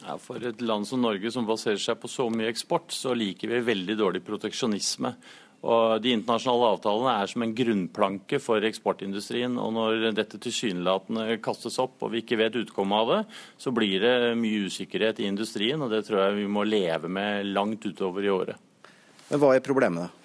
Ja, for et land som Norge, som baserer seg på så mye eksport, så liker vi veldig dårlig proteksjonisme. Og De internasjonale avtalene er som en grunnplanke for eksportindustrien. og Når dette tilsynelatende kastes opp og vi ikke vet utkommet av det, så blir det mye usikkerhet i industrien. og Det tror jeg vi må leve med langt utover i året. Men Hva er problemet?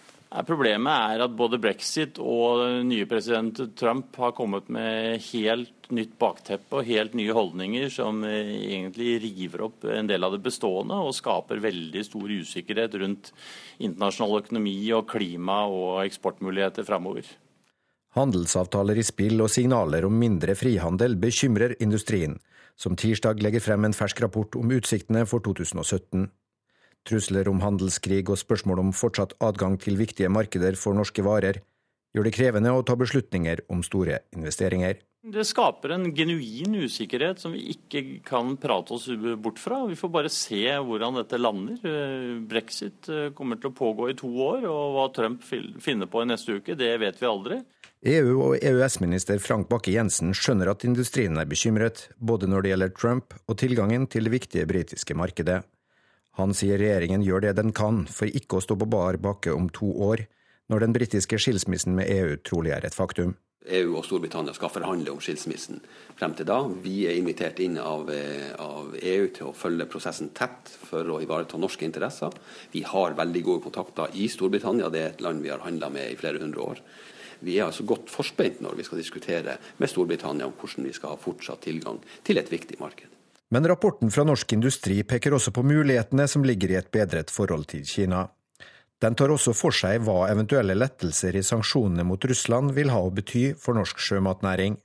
Problemet er at både brexit og nye president Trump har kommet med helt nytt bakteppe og helt nye holdninger som eh, egentlig river opp en del av det bestående og skaper veldig stor usikkerhet rundt internasjonal økonomi og klima og eksportmuligheter framover. Handelsavtaler i spill og signaler om mindre frihandel bekymrer industrien, som tirsdag legger frem en fersk rapport om utsiktene for 2017. Trusler om handelskrig og spørsmål om fortsatt adgang til viktige markeder for norske varer gjør det krevende å ta beslutninger om store investeringer. Det skaper en genuin usikkerhet som vi ikke kan prate oss bort fra. Vi får bare se hvordan dette lander. Brexit eh, kommer til å pågå i to år, og hva Trump finner på i neste uke, det vet vi aldri. EU- og EØS-minister Frank Bakke-Jensen skjønner at industrien er bekymret, både når det gjelder Trump og tilgangen til det viktige britiske markedet. Han sier regjeringen gjør det den kan for ikke å stå på bar bakke om to år, når den britiske skilsmissen med EU trolig er et faktum. EU og Storbritannia skal forhandle om skilsmissen frem til da. Vi er invitert inn av, eh, av, EU til å følge prosessen tett for å ivareta norske interesser. Vi har veldig gode kontakter i Storbritannia, det er et land vi har handla med i flere hundre år. Vi er altså godt forspent når vi skal diskutere med Storbritannia om hvordan vi skal ha fortsatt tilgang til et viktig marked. Men rapporten fra Norsk Industri peker også på mulighetene som ligger i et bedret forhold til Kina. Den tar også for seg hva eventuelle lettelser i sanksjonene mot Russland vil ha å bety for norsk sjømatnæring.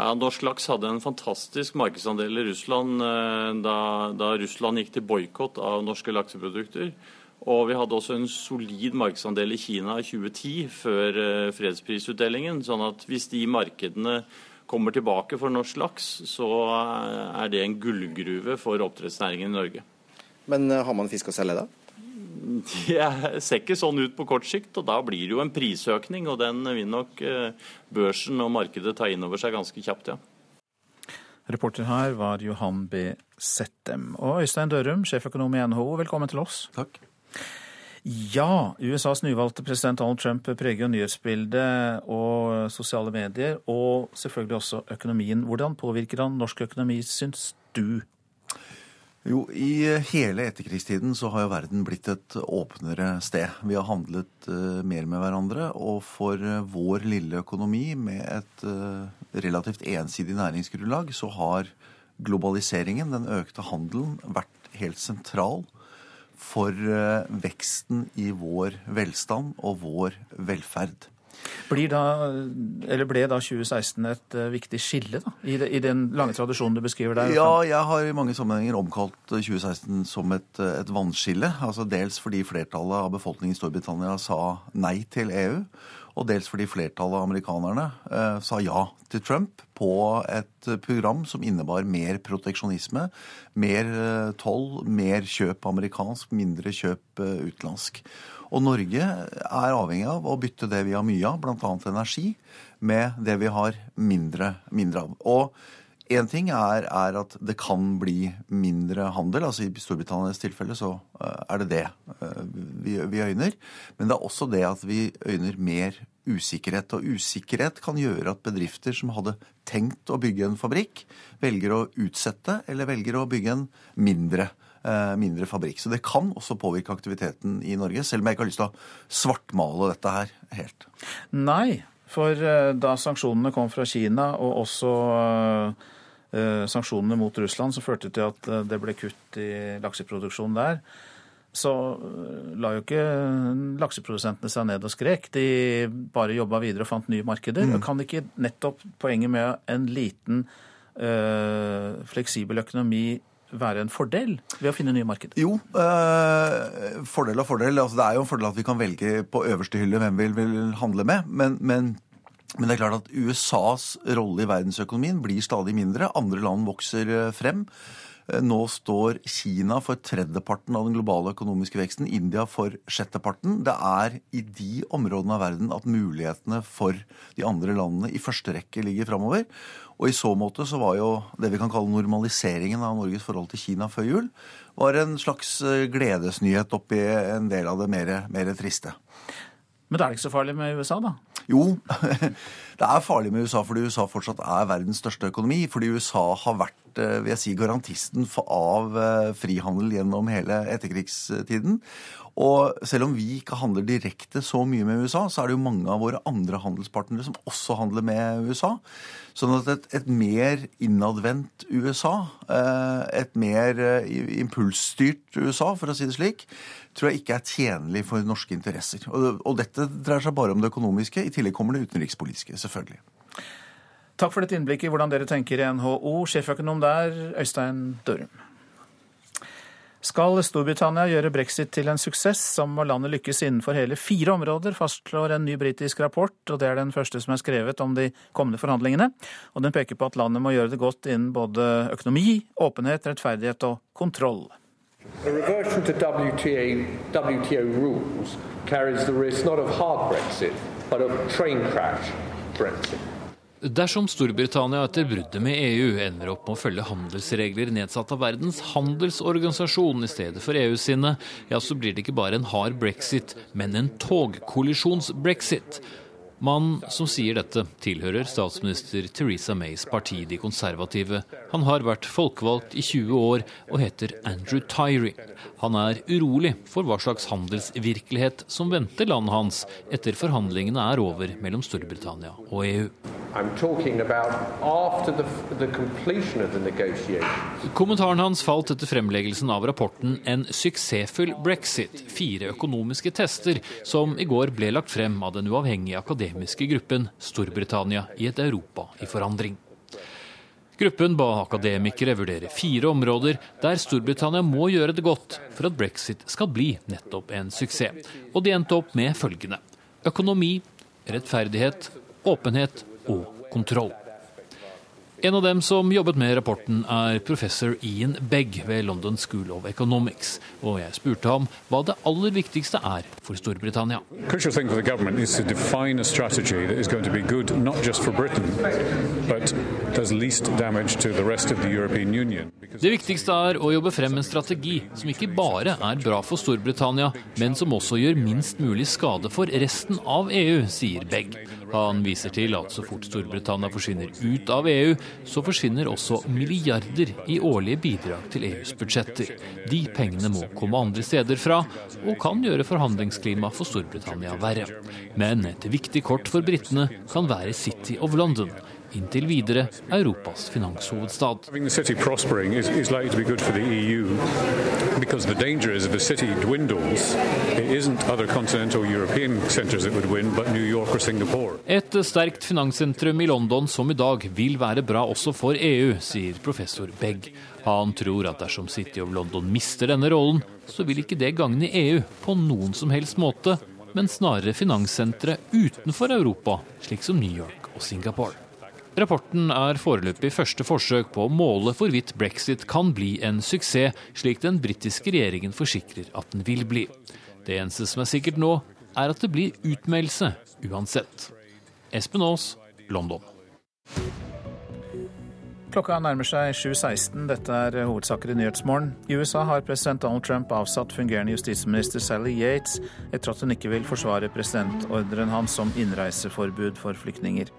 Ja, Norsk laks hadde en fantastisk markedsandel i Russland eh, da, da Russland gikk til boikott av norske lakseprodukter. Og vi hadde også en solid markedsandel i Kina i 2010, før eh, fredsprisutdelingen. sånn at hvis de markedene kommer tilbake for norsk laks, så er det en gullgruve for oppdrettsnæringen i Norge. Men eh, har man fisk å selge da? Det ser ikke sånn ut på kort sikt, og da blir det jo en prisøkning. Og den vil nok eh, børsen og markedet ta inn over seg ganske kjapt, ja. Reporter her var Johan B. Settem. Og Øystein Dørum, sjeføkonom i NHO, velkommen til oss. Takk. Ja, USAs nyvalgte president Donald Trump preger nyhetsbildet og sosiale medier, og selvfølgelig også økonomien. Hvordan påvirker han norsk økonomi, syns du? Jo, I hele etterkrigstiden så har jo verden blitt et åpnere sted. Vi har handlet uh, mer med hverandre, og for uh, vår lille økonomi med et uh, relativt ensidig næringsgrunnlag, så har globaliseringen, den økte handelen, vært helt sentral for eh, veksten i vår velstand og vår velferd. Da, ble da 2016 et uh, viktig skille da, i, de, i, den lange tradisjonen du beskriver der? Ja, jeg har i mange sammenhenger omkalt 2016 som et, et vannskille. Altså dels fordi flertallet av befolkningen i Storbritannia sa nei til EU og dels fordi flertallet av amerikanerne eh, sa ja til Trump på et program som innebar mer proteksjonisme, mer eh, toll, mer kjøp amerikansk, mindre kjøp eh, utenlandsk. Og Norge er avhengig av å bytte det vi har mye av, bl.a. energi, med det vi har mindre, mindre av. Og Én ting er, er, at det kan bli mindre handel. altså I Storbritannias tilfelle så eh, er det det eh, vi, vi øyner. Men det er også det at vi øyner mer usikkerhet. Og usikkerhet kan gjøre at bedrifter som hadde tenkt å bygge en fabrikk, velger å utsette eller velger å bygge en mindre, eh, mindre fabrikk. Så det kan også påvirke aktiviteten i Norge, selv om jeg ikke har lyst til å svartmale dette her helt. Nei, for da sanksjonene kom fra Kina, og også Eh, sanksjonene mot Russland som førte til at eh, det ble kutt i lakseproduksjonen der, så eh, la jo ikke lakseprodusentene seg ned og skrek. De bare jobba videre og fant nye markeder. Mm. Kan ikke nettopp poenget med en liten øh, fleksibel økonomi være en fordel ved å finne nye markeder? Jo, øh, fordel og fordel. Altså, det er jo en fordel at vi kan velge på øverste hylle hvem vi vil handle med. men, men men det er klart at USAs rolle i verdensøkonomien blir stadig mindre. Andre land vokser eh, frem. Eh, nå står Kina for tredjeparten av den globale økonomiske veksten, India for sjetteparten. Det er i de områdene av verden at mulighetene for de andre landene i første rekke ligger framover. Og i så måte så var jo det vi kan kalle normaliseringen av Norges forhold til Kina før jul, var en slags eh, gledesnyhet oppi en del av det mer, mer triste. Men det er ikke så farlig med USA, da? Jo, det er farlig med USA fordi USA fortsatt er verdens største økonomi. Fordi USA har vært vært vil jeg si, garantisten for, av frihandel gjennom hele etterkrigstiden. Og selv om vi ikke handler direkte så mye med USA, så er det jo mange av våre andre handelspartnere som også handler med USA. Sånn at et, et mer innadvendt USA, eh, et mer eh, impulsstyrt USA, for å si det slik, tror jeg ikke er tjenlig for norske interesser. Og, og dette dreier seg bare om det økonomiske. I tillegg kommer det utenrikspolitiske, selvfølgelig. Takk for dette innblikket i hvordan dere tenker i NHO. Sjeføkonom der, Øystein Dørum. Skal Storbritannia gjøre brexit til en suksess, så må landet lykkes innenfor hele fire områder, fastslår en ny britisk rapport, og det er den første som er skrevet om de kommende forhandlingene. Og den peker på at landet må gjøre det godt innen både økonomi, åpenhet, rettferdighet og kontroll. A reversion to WTO rules carries the risk not hard Brexit, but of train Brexit. Dersom Storbritannia etter bruddet med EU ender opp med å følge handelsregler nedsatt av Verdens handelsorganisasjon i stedet for EU sine, ja, så blir det ikke bare en hard brexit, men en togkollisjons-brexit. Mannen som sier dette, tilhører statsminister Theresa Mays parti, De konservative. Han har vært folkevalgt i 20 år og heter Andrew Tyree. Han er urolig for hva slags handelsvirkelighet som venter landet hans etter forhandlingene er over mellom Storbritannia og EU. Kommentaren hans falt etter fremleggelsen av rapporten 'En suksessfull brexit', fire økonomiske tester, som i går ble lagt frem av den uavhengige akademiske gruppen Storbritannia i et Europa i forandring. Gruppen ba akademikere vurdere fire områder der Storbritannia må gjøre det godt for at brexit skal bli nettopp en suksess. Og de endte opp med følgende. Økonomi, rettferdighet, åpenhet og kontroll. En av dem som jobbet med rapporten, er professor Ian Begg ved London School of Economics. Og jeg spurte ham hva det aller viktigste er for Storbritannia. Det viktigste er å jobbe frem en strategi som ikke bare er bra for Storbritannia, men som også gjør minst mulig skade for resten av EU, sier Begg. Han viser til at så fort Storbritannia forsvinner ut av EU, så forsvinner også milliarder i årlige bidrag til EUs budsjetter. De pengene må komme andre steder fra, og kan gjøre forhandlingsklimaet for Storbritannia verre. Men et viktig kort for britene kan være City of London inntil videre Europas finanshovedstad. Et sterkt finanssentrum i London som i dag vil være bra også for EU, sier professor Begg. Han tror at dersom City of London mister denne rollen, så vil ikke det gagne EU på noen som helst måte, men snarere finanssentre utenfor Europa, slik som New York og Singapore. Rapporten er foreløpig første forsøk på å måle hvorvidt brexit kan bli en suksess, slik den britiske regjeringen forsikrer at den vil bli. Det eneste som er sikkert nå, er at det blir utmeldelse uansett. Espen Aas, London. Klokka nærmer seg 7.16. Dette er hovedsaker i Nyhetsmorgen. I USA har president Donald Trump avsatt fungerende justisminister Sally Yates etter at hun ikke vil forsvare presidentordren hans om innreiseforbud for flyktninger.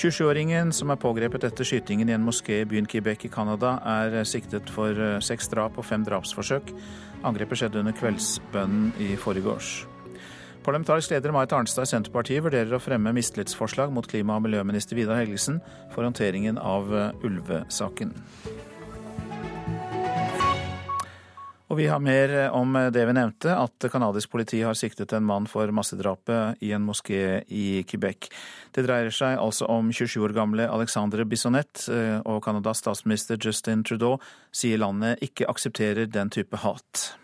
27-åringen som er pågrepet etter skytingen i en moské i byen Quebec i Canada, er siktet for eh, seks drap og fem drapsforsøk. Angrepet skjedde under kveldsbønnen i forgårs. Parlamentarisk leder Marit Arnstad i Senterpartiet vurderer å fremme mistillitsforslag mot klima- og miljøminister Vidar Helgesen for håndteringen av eh, ulvesaken. Og vi har mer om det vi nevnte, at canadisk politi har siktet en mann for massedrapet i en moské i Quebec. Det dreier seg altså om 27 år gamle Alexandre Bissonnette, eh, og Canadas statsminister Justin Trudeau sier landet ikke aksepterer den type hat.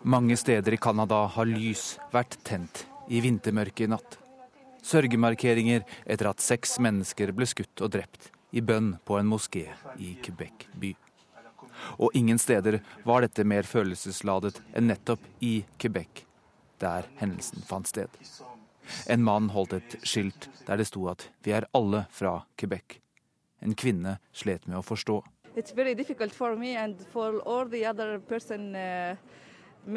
Mange steder i Canada har lys vært tent i vintermørket i natt. Sørgemarkeringer etter at seks mennesker ble skutt og drept i bønn på en moské i Quebec by. Og ingen steder var dette mer følelsesladet enn nettopp i Quebec, der hendelsen fant sted. En mann holdt et skilt der det sto at 'vi er alle fra Quebec'. En kvinne slet med å forstå. It's very difficult for me and for all the other uh, Uh.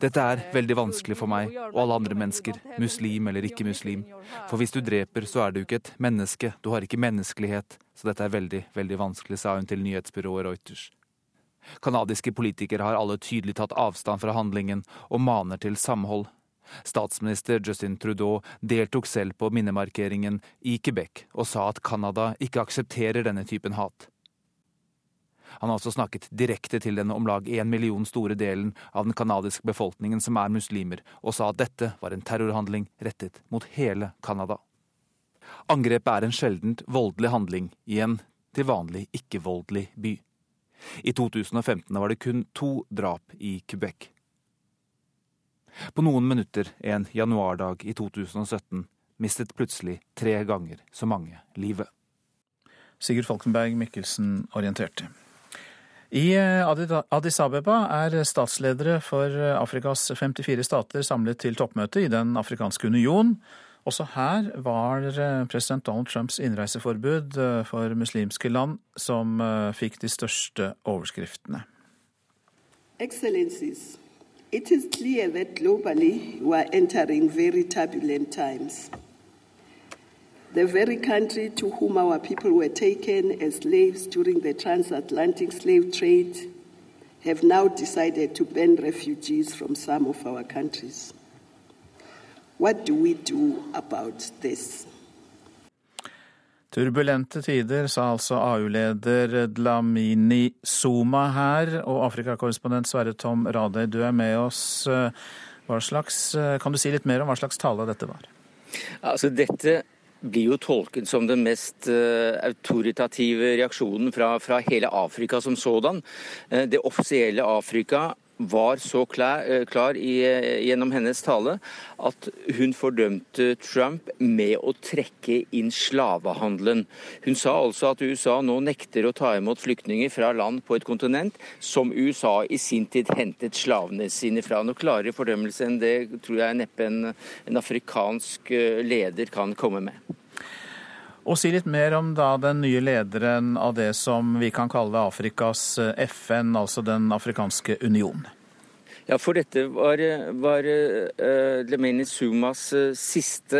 Dette er veldig vanskelig for meg og alle andre mennesker, muslim eller ikke muslim. For hvis du dreper, så er du ikke et menneske, du har ikke menneskelighet. Så dette er veldig, veldig vanskelig, sa hun til nyhetsbyrået Reuters. Kanadiske politikere har alle tydelig tatt avstand fra handlingen og maner til samhold. Statsminister Justin Trudeau deltok selv på minnemarkeringen i Quebec og sa at Canada ikke aksepterer denne typen hat. Han har også snakket direkte til den om lag én million store delen av den canadiske befolkningen som er muslimer, og sa at dette var en terrorhandling rettet mot hele Canada. Angrepet er en sjeldent voldelig handling i en til vanlig ikke-voldelig by. I 2015 var det kun to drap i Quebec. På noen minutter en januardag i 2017 mistet plutselig tre ganger så mange livet. Sigurd Falkenberg Mikkelsen orienterte. I eh, Addis Abeba er statsledere for Afrikas 54 stater samlet til toppmøte i Den afrikanske union. Også her var eh, president Donald Trumps innreiseforbud eh, for muslimske land som fikk de største overskriftene. It is clear that globally we are entering very turbulent times. The very country to whom our people were taken as slaves during the transatlantic slave trade, have now decided to ban refugees from some of our countries. What do we do about this? Turbulente tider, sa altså AU-leder Dlamini Zuma her. Og Afrikakorrespondent Sverre Tom Radøy, du er med oss. Hva slags, kan du si litt mer om hva slags tale dette var? Altså, dette blir jo tolket som den mest uh, autoritative reaksjonen fra, fra, hele Afrika som sådan. Uh, det offisielle Afrika var så klar, eh, klar i, gjennom hennes tale at hun fordømte Trump med å trekke inn slavehandelen. Hun sa altså at USA nå nekter å ta imot flyktninger fra land på et kontinent som USA i sin tid hentet slavene sine fra. Noe klarere fordømmelse enn det tror jeg neppe en, en afrikansk leder kan komme med. Og si litt mer om da den nye lederen av det som vi kan kalle Afrikas FN, altså Den afrikanske union. Ja, for dette var, var uh, Lemeni Sumas eh, siste,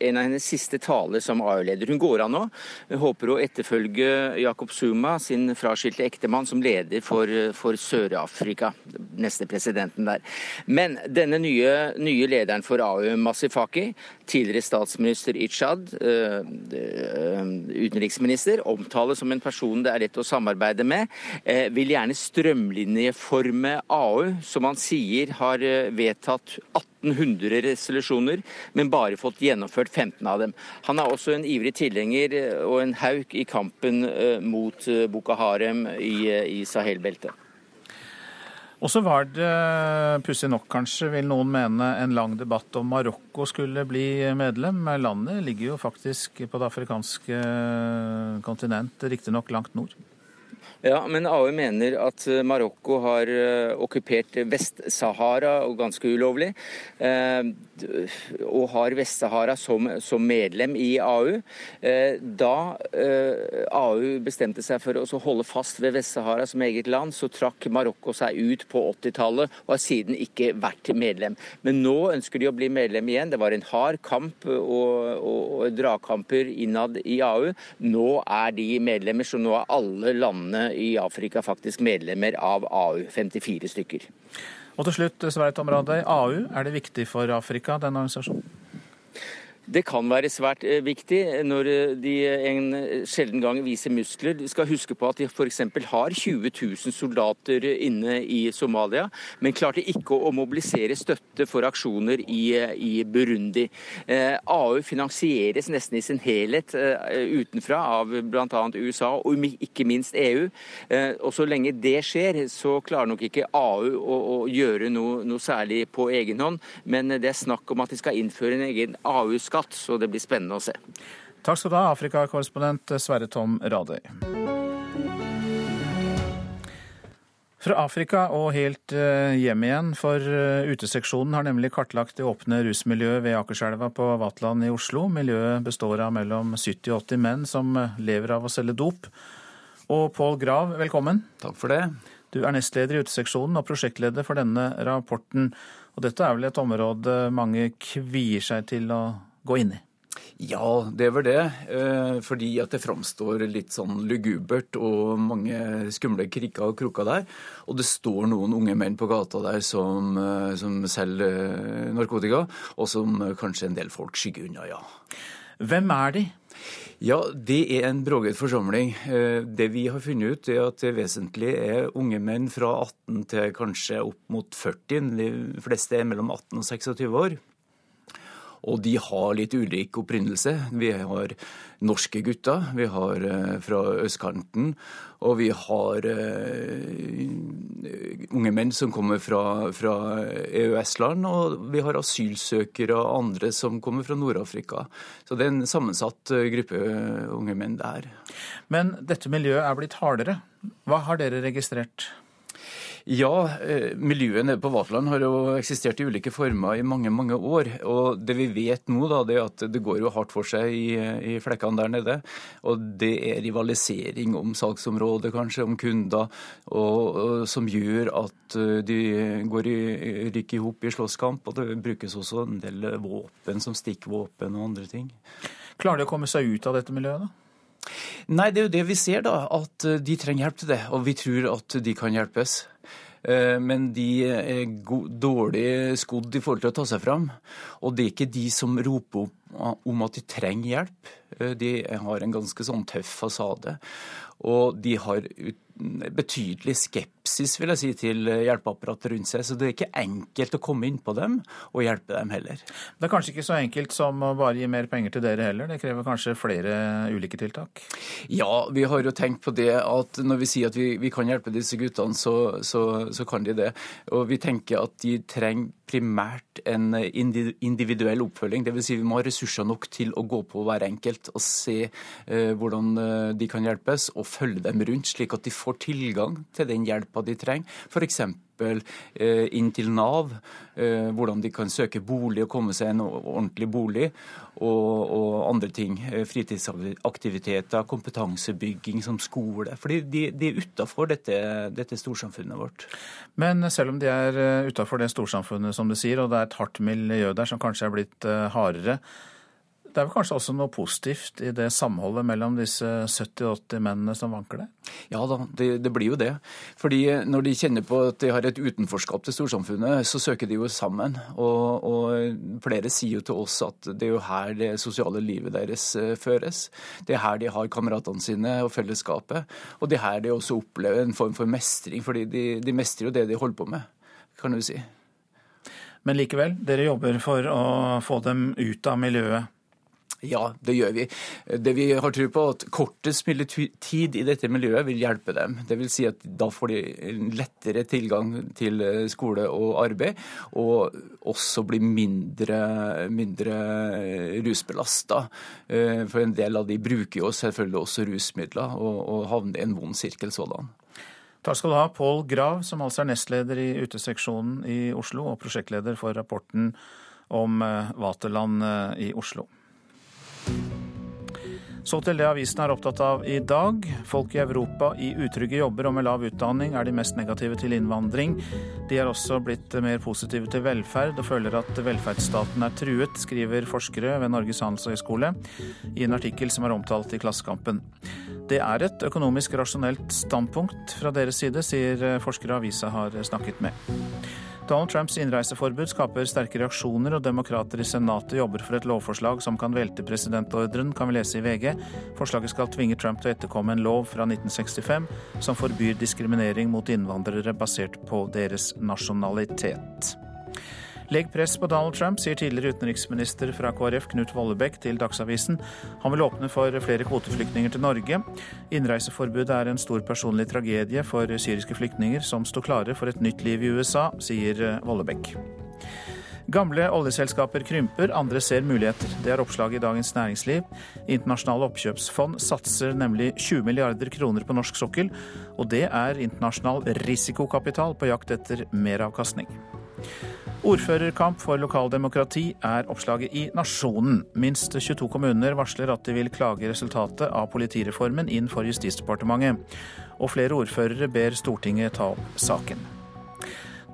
en av hennes siste taler som AU-leder. Hun går av nå. Hun håper å etterfølge Jakob Suma, sin fraskilte ektemann, som leder for, for Sør-Afrika. Neste presidenten der. Men denne nye, nye lederen for AU, Masifaki, tidligere statsminister Ichad, uh, utenriksminister, omtales som en person det er lett å samarbeide med, uh, vil gjerne strømlinjeforme AU, som han sier sier har eh, vedtatt 1800 resolusjoner, men bare fått gjennomført 15 av dem. Han er også en ivrig tilhenger eh, og en hauk i kampen eh, mot Boko Harem i, i Sahel-beltet. Og så var det, pussig nok kanskje, vil noen mene, en lang debatt om Marokko skulle bli medlem. Landet ligger jo faktisk på det afrikanske kontinent, riktignok langt nord. Ja, men AU mener at eh, Marokko har eh, okkupert Vest-Sahara, ganske ulovlig. Eh, og har Vest-Sahara som, som, medlem i AU. Da AU bestemte seg for å holde fast ved Vest-Sahara som eget land, så trakk Marokko seg ut på 80-tallet og har siden ikke vært medlem. Men nå ønsker de å bli medlem igjen. Det var en hard kamp og, og, og dragkamper innad i AU. Nå er de medlemmer, så nå er alle landene i Afrika faktisk medlemmer av AU, 54 stykker. Og til slutt, Sveit Omradøy, AU, er det viktig for Afrika, denne organisasjonen? Det kan være svært eh, viktig når eh, de en sjelden gang viser muskler. Du skal huske på at de f.eks. har 20 000 soldater inne i Somalia, men klarte ikke å mobilisere støtte for aksjoner i, i Burundi. Eh, AU finansieres nesten i sin helhet utenfra av bl.a. USA og ikke minst EU. Og så lenge det skjer, så klarer nok ikke AU å, å gjøre noe, noe særlig på egen hånd, men det er snakk om at de skal innføre en egen AU-skatt skatt, så det blir spennende å se. Takk skal du ha, Afrikakorrespondent Sverre Tom Radøy. Fra Afrika og helt eh, hjem igjen, for eh, Uteseksjonen har nemlig kartlagt det åpne rusmiljøet ved Akerselva på Vatland i Oslo. Miljøet består av mellom 70 og 80 menn som eh, lever av å selge dop. Og Pål Grav, velkommen. Takk for det. Du er nestleder i uteseksjonen og prosjektleder for denne rapporten. Og dette er vel et område mange kvier seg til å gå inn i? Ja, det vel det. Eh, fordi at det framstår litt sånn lugubert og mange skumle krikker og kroker der. Og det står noen unge menn på gata der som, eh, som selger eh, narkotika, og som kanskje en del folk skygger unna, ja. Hvem er de? Ja, det er en broget forsamling. Det vi har funnet ut, er at det vesentlig er unge menn fra 18 til kanskje opp mot 40. De fleste er mellom 18 og 26 år. Og de har litt ulik opprinnelse. Vi har norske gutter, vi har eh, fra østkanten, og vi har uh, unge menn som kommer fra, fra EØS-land, og vi har asylsøkere og andre som kommer fra Nord-Afrika. Så det er en sammensatt eh, gruppe unge menn der. Men dette miljøet er blitt hardere. Hva har dere registrert? Ja, miljøet nede på Vaterland har jo eksistert i ulike former i mange mange år. Og det vi vet nå, da, det er at det går jo hardt for seg i, i flekkene der nede. Og det er rivalisering om salgsområdet, kanskje, om kunder, og, og, som gjør at eh, de går i, rykker i hop i slåsskamp. Og det brukes også en del våpen, som stikkvåpen og andre ting. Klarer de å komme seg ut av dette miljøet, da? Nei, det er jo det vi ser, da. At eh, de trenger hjelp til det. Og vi tror at de kan hjelpes. Eh, men de er dårlig skodd i forhold til å ta seg fram. Og det er ikke de som roper om at de trenger hjelp. Eh, de har en ganske sånn tøff fasade. Og de har betydelig skepsis vil jeg si, til hjelpeapparatet rundt seg. Så det er ikke enkelt å komme inn på dem og hjelpe dem heller. Det er kanskje ikke så enkelt som å bare gi mer penger til dere heller? Det krever kanskje flere ulike tiltak? Ja, vi har jo tenkt på det at når vi sier at vi, vi kan hjelpe disse guttene, så, så, så, kan de det. Og vi tenker at de trenger primært en individuell oppfølging. Dvs. Si vi må ha ressurser nok til å gå på hver enkelt og se uh, hvordan eh, de kan hjelpes, og følge dem rundt, slik at de får får tilgang til den hjelpa de trenger. F.eks. Eh, inn til Nav, eh, hvordan de kan søke bolig og komme seg en ordentlig bolig, og, og andre ting. Eh, fritidsaktiviteter, kompetansebygging som skole. Fordi de, de er utafor dette, dette, storsamfunnet vårt. Men selv om de er utafor det storsamfunnet, som du sier, og det er et hardt miljø der som kanskje er blitt hardere, det er vel kanskje også noe positivt i det samholdet mellom disse 70-80 mennene som vanker det? Ja da, det, det, blir jo det. Fordi når de kjenner på at de har et utenforskap til storsamfunnet, så søker de jo sammen. Og, og flere sier jo til oss at det er jo her det sosiale livet deres eh, føres. Det er her de har kameratene sine og fellesskapet. Og det er her de også opplever en form for mestring, fordi de, de mestrer jo det de holder på med, kan du si. Men likevel, dere jobber for å få dem ut av miljøet. Ja, det gjør vi. Det vi har tro på, at kortest mulig tid i dette miljøet vil hjelpe dem. Det vil si at da får de lettere tilgang til eh, skole og arbeid, og også blir mindre, mindre rusbelasta. Eh, for en del av de bruker jo selvfølgelig også rusmidler, og, og havner i en vond sirkel sådan. Takk skal du ha, Pål Grav, som altså er nestleder i uteseksjonen i Oslo, og prosjektleder for rapporten om eh, Vaterland i Oslo. Så til det avisen er opptatt av i dag. Folk i Europa i utrygge jobber og med lav utdanning er de mest negative til innvandring. De er også blitt mer positive til velferd og føler at velferdsstaten er truet, skriver forskere ved Norges handelshøyskole i en artikkel som er omtalt i Klassekampen. Det er et økonomisk rasjonelt standpunkt fra deres side, sier forskere avisa har snakket med. Donald Trumps innreiseforbud skaper sterke reaksjoner, og demokrater i Senatet jobber for et lovforslag som kan velte presidentordren, kan vi lese i VG. Forslaget skal tvinge Trump til å etterkomme en lov fra 1965 som forbyr diskriminering mot innvandrere basert på deres nasjonalitet. Legg press på Donald Trump, sier tidligere utenriksminister fra KrF Knut Vollebekk til Dagsavisen. Han vil åpne for flere kvoteflyktninger til Norge. Innreiseforbudet er en stor personlig tragedie for syriske flyktninger som står klare for et nytt liv i USA, sier Vollebekk. Gamle oljeselskaper krymper, andre ser muligheter. Det er oppslaget i Dagens Næringsliv. Internasjonale oppkjøpsfond satser nemlig 20 milliarder kroner på norsk sokkel, og det er internasjonal risikokapital på jakt etter meravkastning. Ordførerkamp for lokaldemokrati er oppslaget i Nasjonen. Minst 22 kommuner varsler at de vil klage resultatet av politireformen inn for Justisdepartementet. Og flere ordførere ber Stortinget ta opp saken.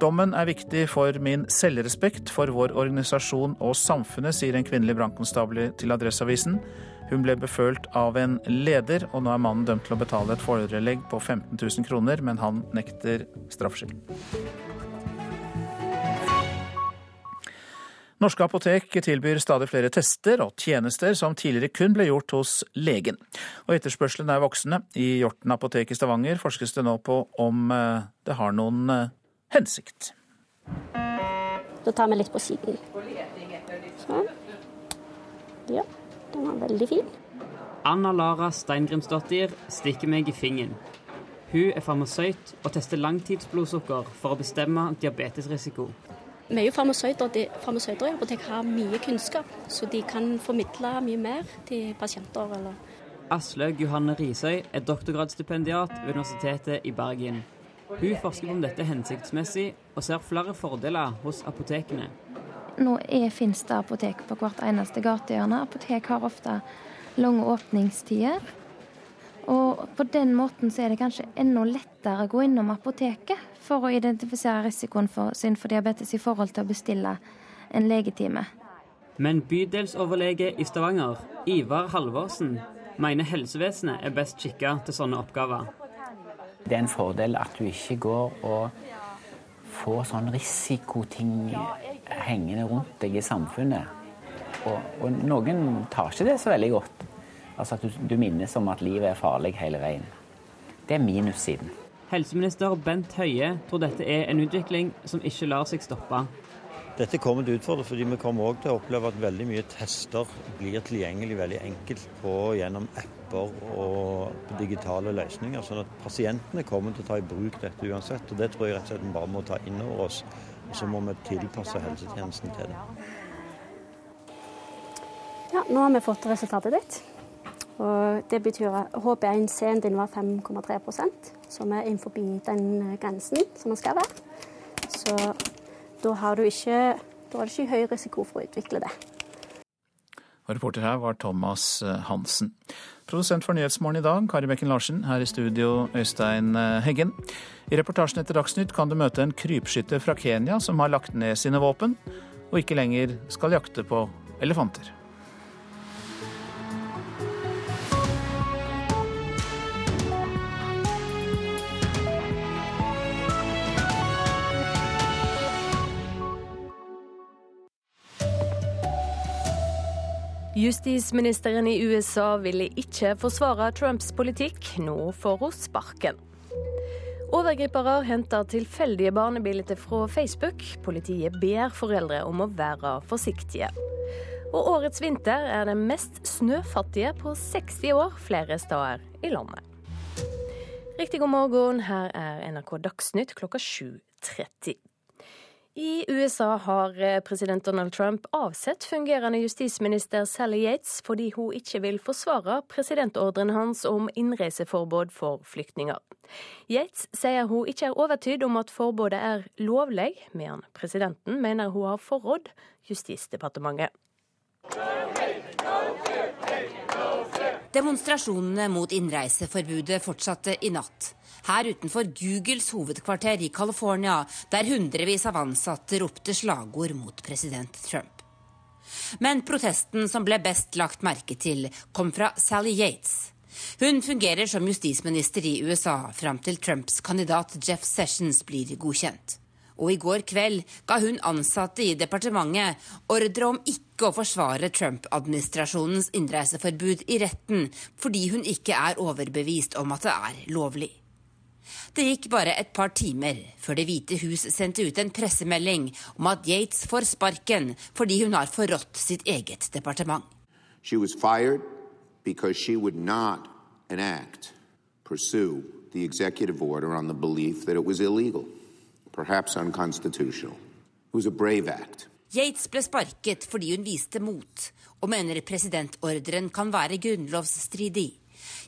Dommen er viktig for min selvrespekt, for vår organisasjon og samfunnet, sier en kvinnelig brannkonstabel til Adresseavisen. Hun ble befølt av en leder, og nå er mannen dømt til å betale et forelegg på 15 000 kroner, men han nekter straffskyld. Norske apotek tilbyr stadig flere tester og tjenester som tidligere kun ble gjort hos legen. Og etterspørselen er voksende. I Hjorten apotek i Stavanger forskes det nå på om eh, det har noen eh, hensikt. Da tar vi litt på siden. Sånn. Ja, den var veldig fin. Anna Lara Steingrimsdottir stikker meg i fingeren. Hun er farmasøyt og tester langtidsblodsukker for å bestemme diabetesrisiko. Vi er jo farmasøyter. Farmasøyter i apotek har mye kunnskap, så de kan formidle mye mer til pasienter. Eller. Aslaug Johanne Risøy er doktorgradsstipendiat ved Universitetet i Bergen. Hun forsker på om dette er hensiktsmessig, og ser flere fordeler hos apotekene. Nå finnes det apotek på hvert eneste gatehjørne. Apotek har ofte lange åpningstider. Og på den måten så er det kanskje enda lettere å gå innom apoteket for å identifisere risikoen for, sin for diabetes i forhold til å bestille en legetime. Men bydelsoverlege i Stavanger, Ivar Halvorsen, mener helsevesenet er best skikka til sånne oppgaver. Det er en fordel at du ikke går og får sånn risikoting hengende rundt deg i samfunnet. Og, og noen tar ikke det så veldig godt. Altså at du, du minnes om at livet er farlig hele veien. Det er minussiden. Helseminister Bent Høie tror dette er en utvikling som ikke lar seg stoppe. Dette kommer til å utfordre fordi vi kommer også til å oppleve at veldig mye tester blir tilgjengelig veldig enkelt på gjennom apper og digitale løsninger. Sånn at pasientene kommer til å ta i bruk dette uansett. Og det tror jeg rett og slett vi bare må ta inn over oss. Og så må vi tilpasse helsetjenesten til det. Ja, nå har vi fått resultatet ditt. Og det betyr at HB1C-en din var 5,3% som er innenfor den grensen som den skal være. Så da har du ikke, da er det ikke høy risiko for å utvikle det. Og reporter her var Thomas eh, Hansen. Produsent for Nyhetsmorgen i dag, Kari Bekken Larsen. Her i studio, Øystein eh, Heggen. I reportasjen etter Dagsnytt kan du møte en krypskytter fra Kenya som har lagt ned sine våpen, og ikke lenger skal jakte på elefanter. Justisministeren i USA ville ikke forsvare Trumps politikk. Nå får hun sparken. Overgripere henter tilfeldige barnebilder fra Facebook. Politiet ber foreldre om å være forsiktige. Og årets vinter er den mest snøfattige på 60 år flere steder i landet. Riktig god morgen, her er NRK Dagsnytt klokka 7.30. I USA har eh, president Donald Trump avsett fungerende justisminister Sally Yates fordi hun ikke vil forsvare presidentordren hans om innreiseforbud for flyktninger. Yates sier hun ikke er overtydd om at forbudet er lovlig, mens presidenten mener hun har forrådt Justisdepartementet. Demonstrasjonene mot innreiseforbudet fortsatte i natt. Her utenfor Googles hovedkvarter i California, der hundrevis av ansatte ropte slagord mot president Trump. Men protesten som ble best lagt merke til, kom fra Sally Yates. Hun fungerer som justisminister i USA fram til Trumps kandidat Jeff Sessions blir godkjent. Og i går kveld ga hun ansatte i departementet ordre om ikke å forsvare Trump-administrasjonens innreiseforbud i retten, fordi hun ikke er overbevist om at det er lovlig. Det gikk bare et par timer før Det hvite hus sendte ut en pressemelding om at Yates får sparken fordi hun har forrådt sitt eget departement. She was fired because she would not enact, pursue the executive order on the belief that it was illegal, perhaps unconstitutional. It was a brave act. Yates ble sparket fordi hun viste mot, og mener presidentordren kan være grunnlovsstridig.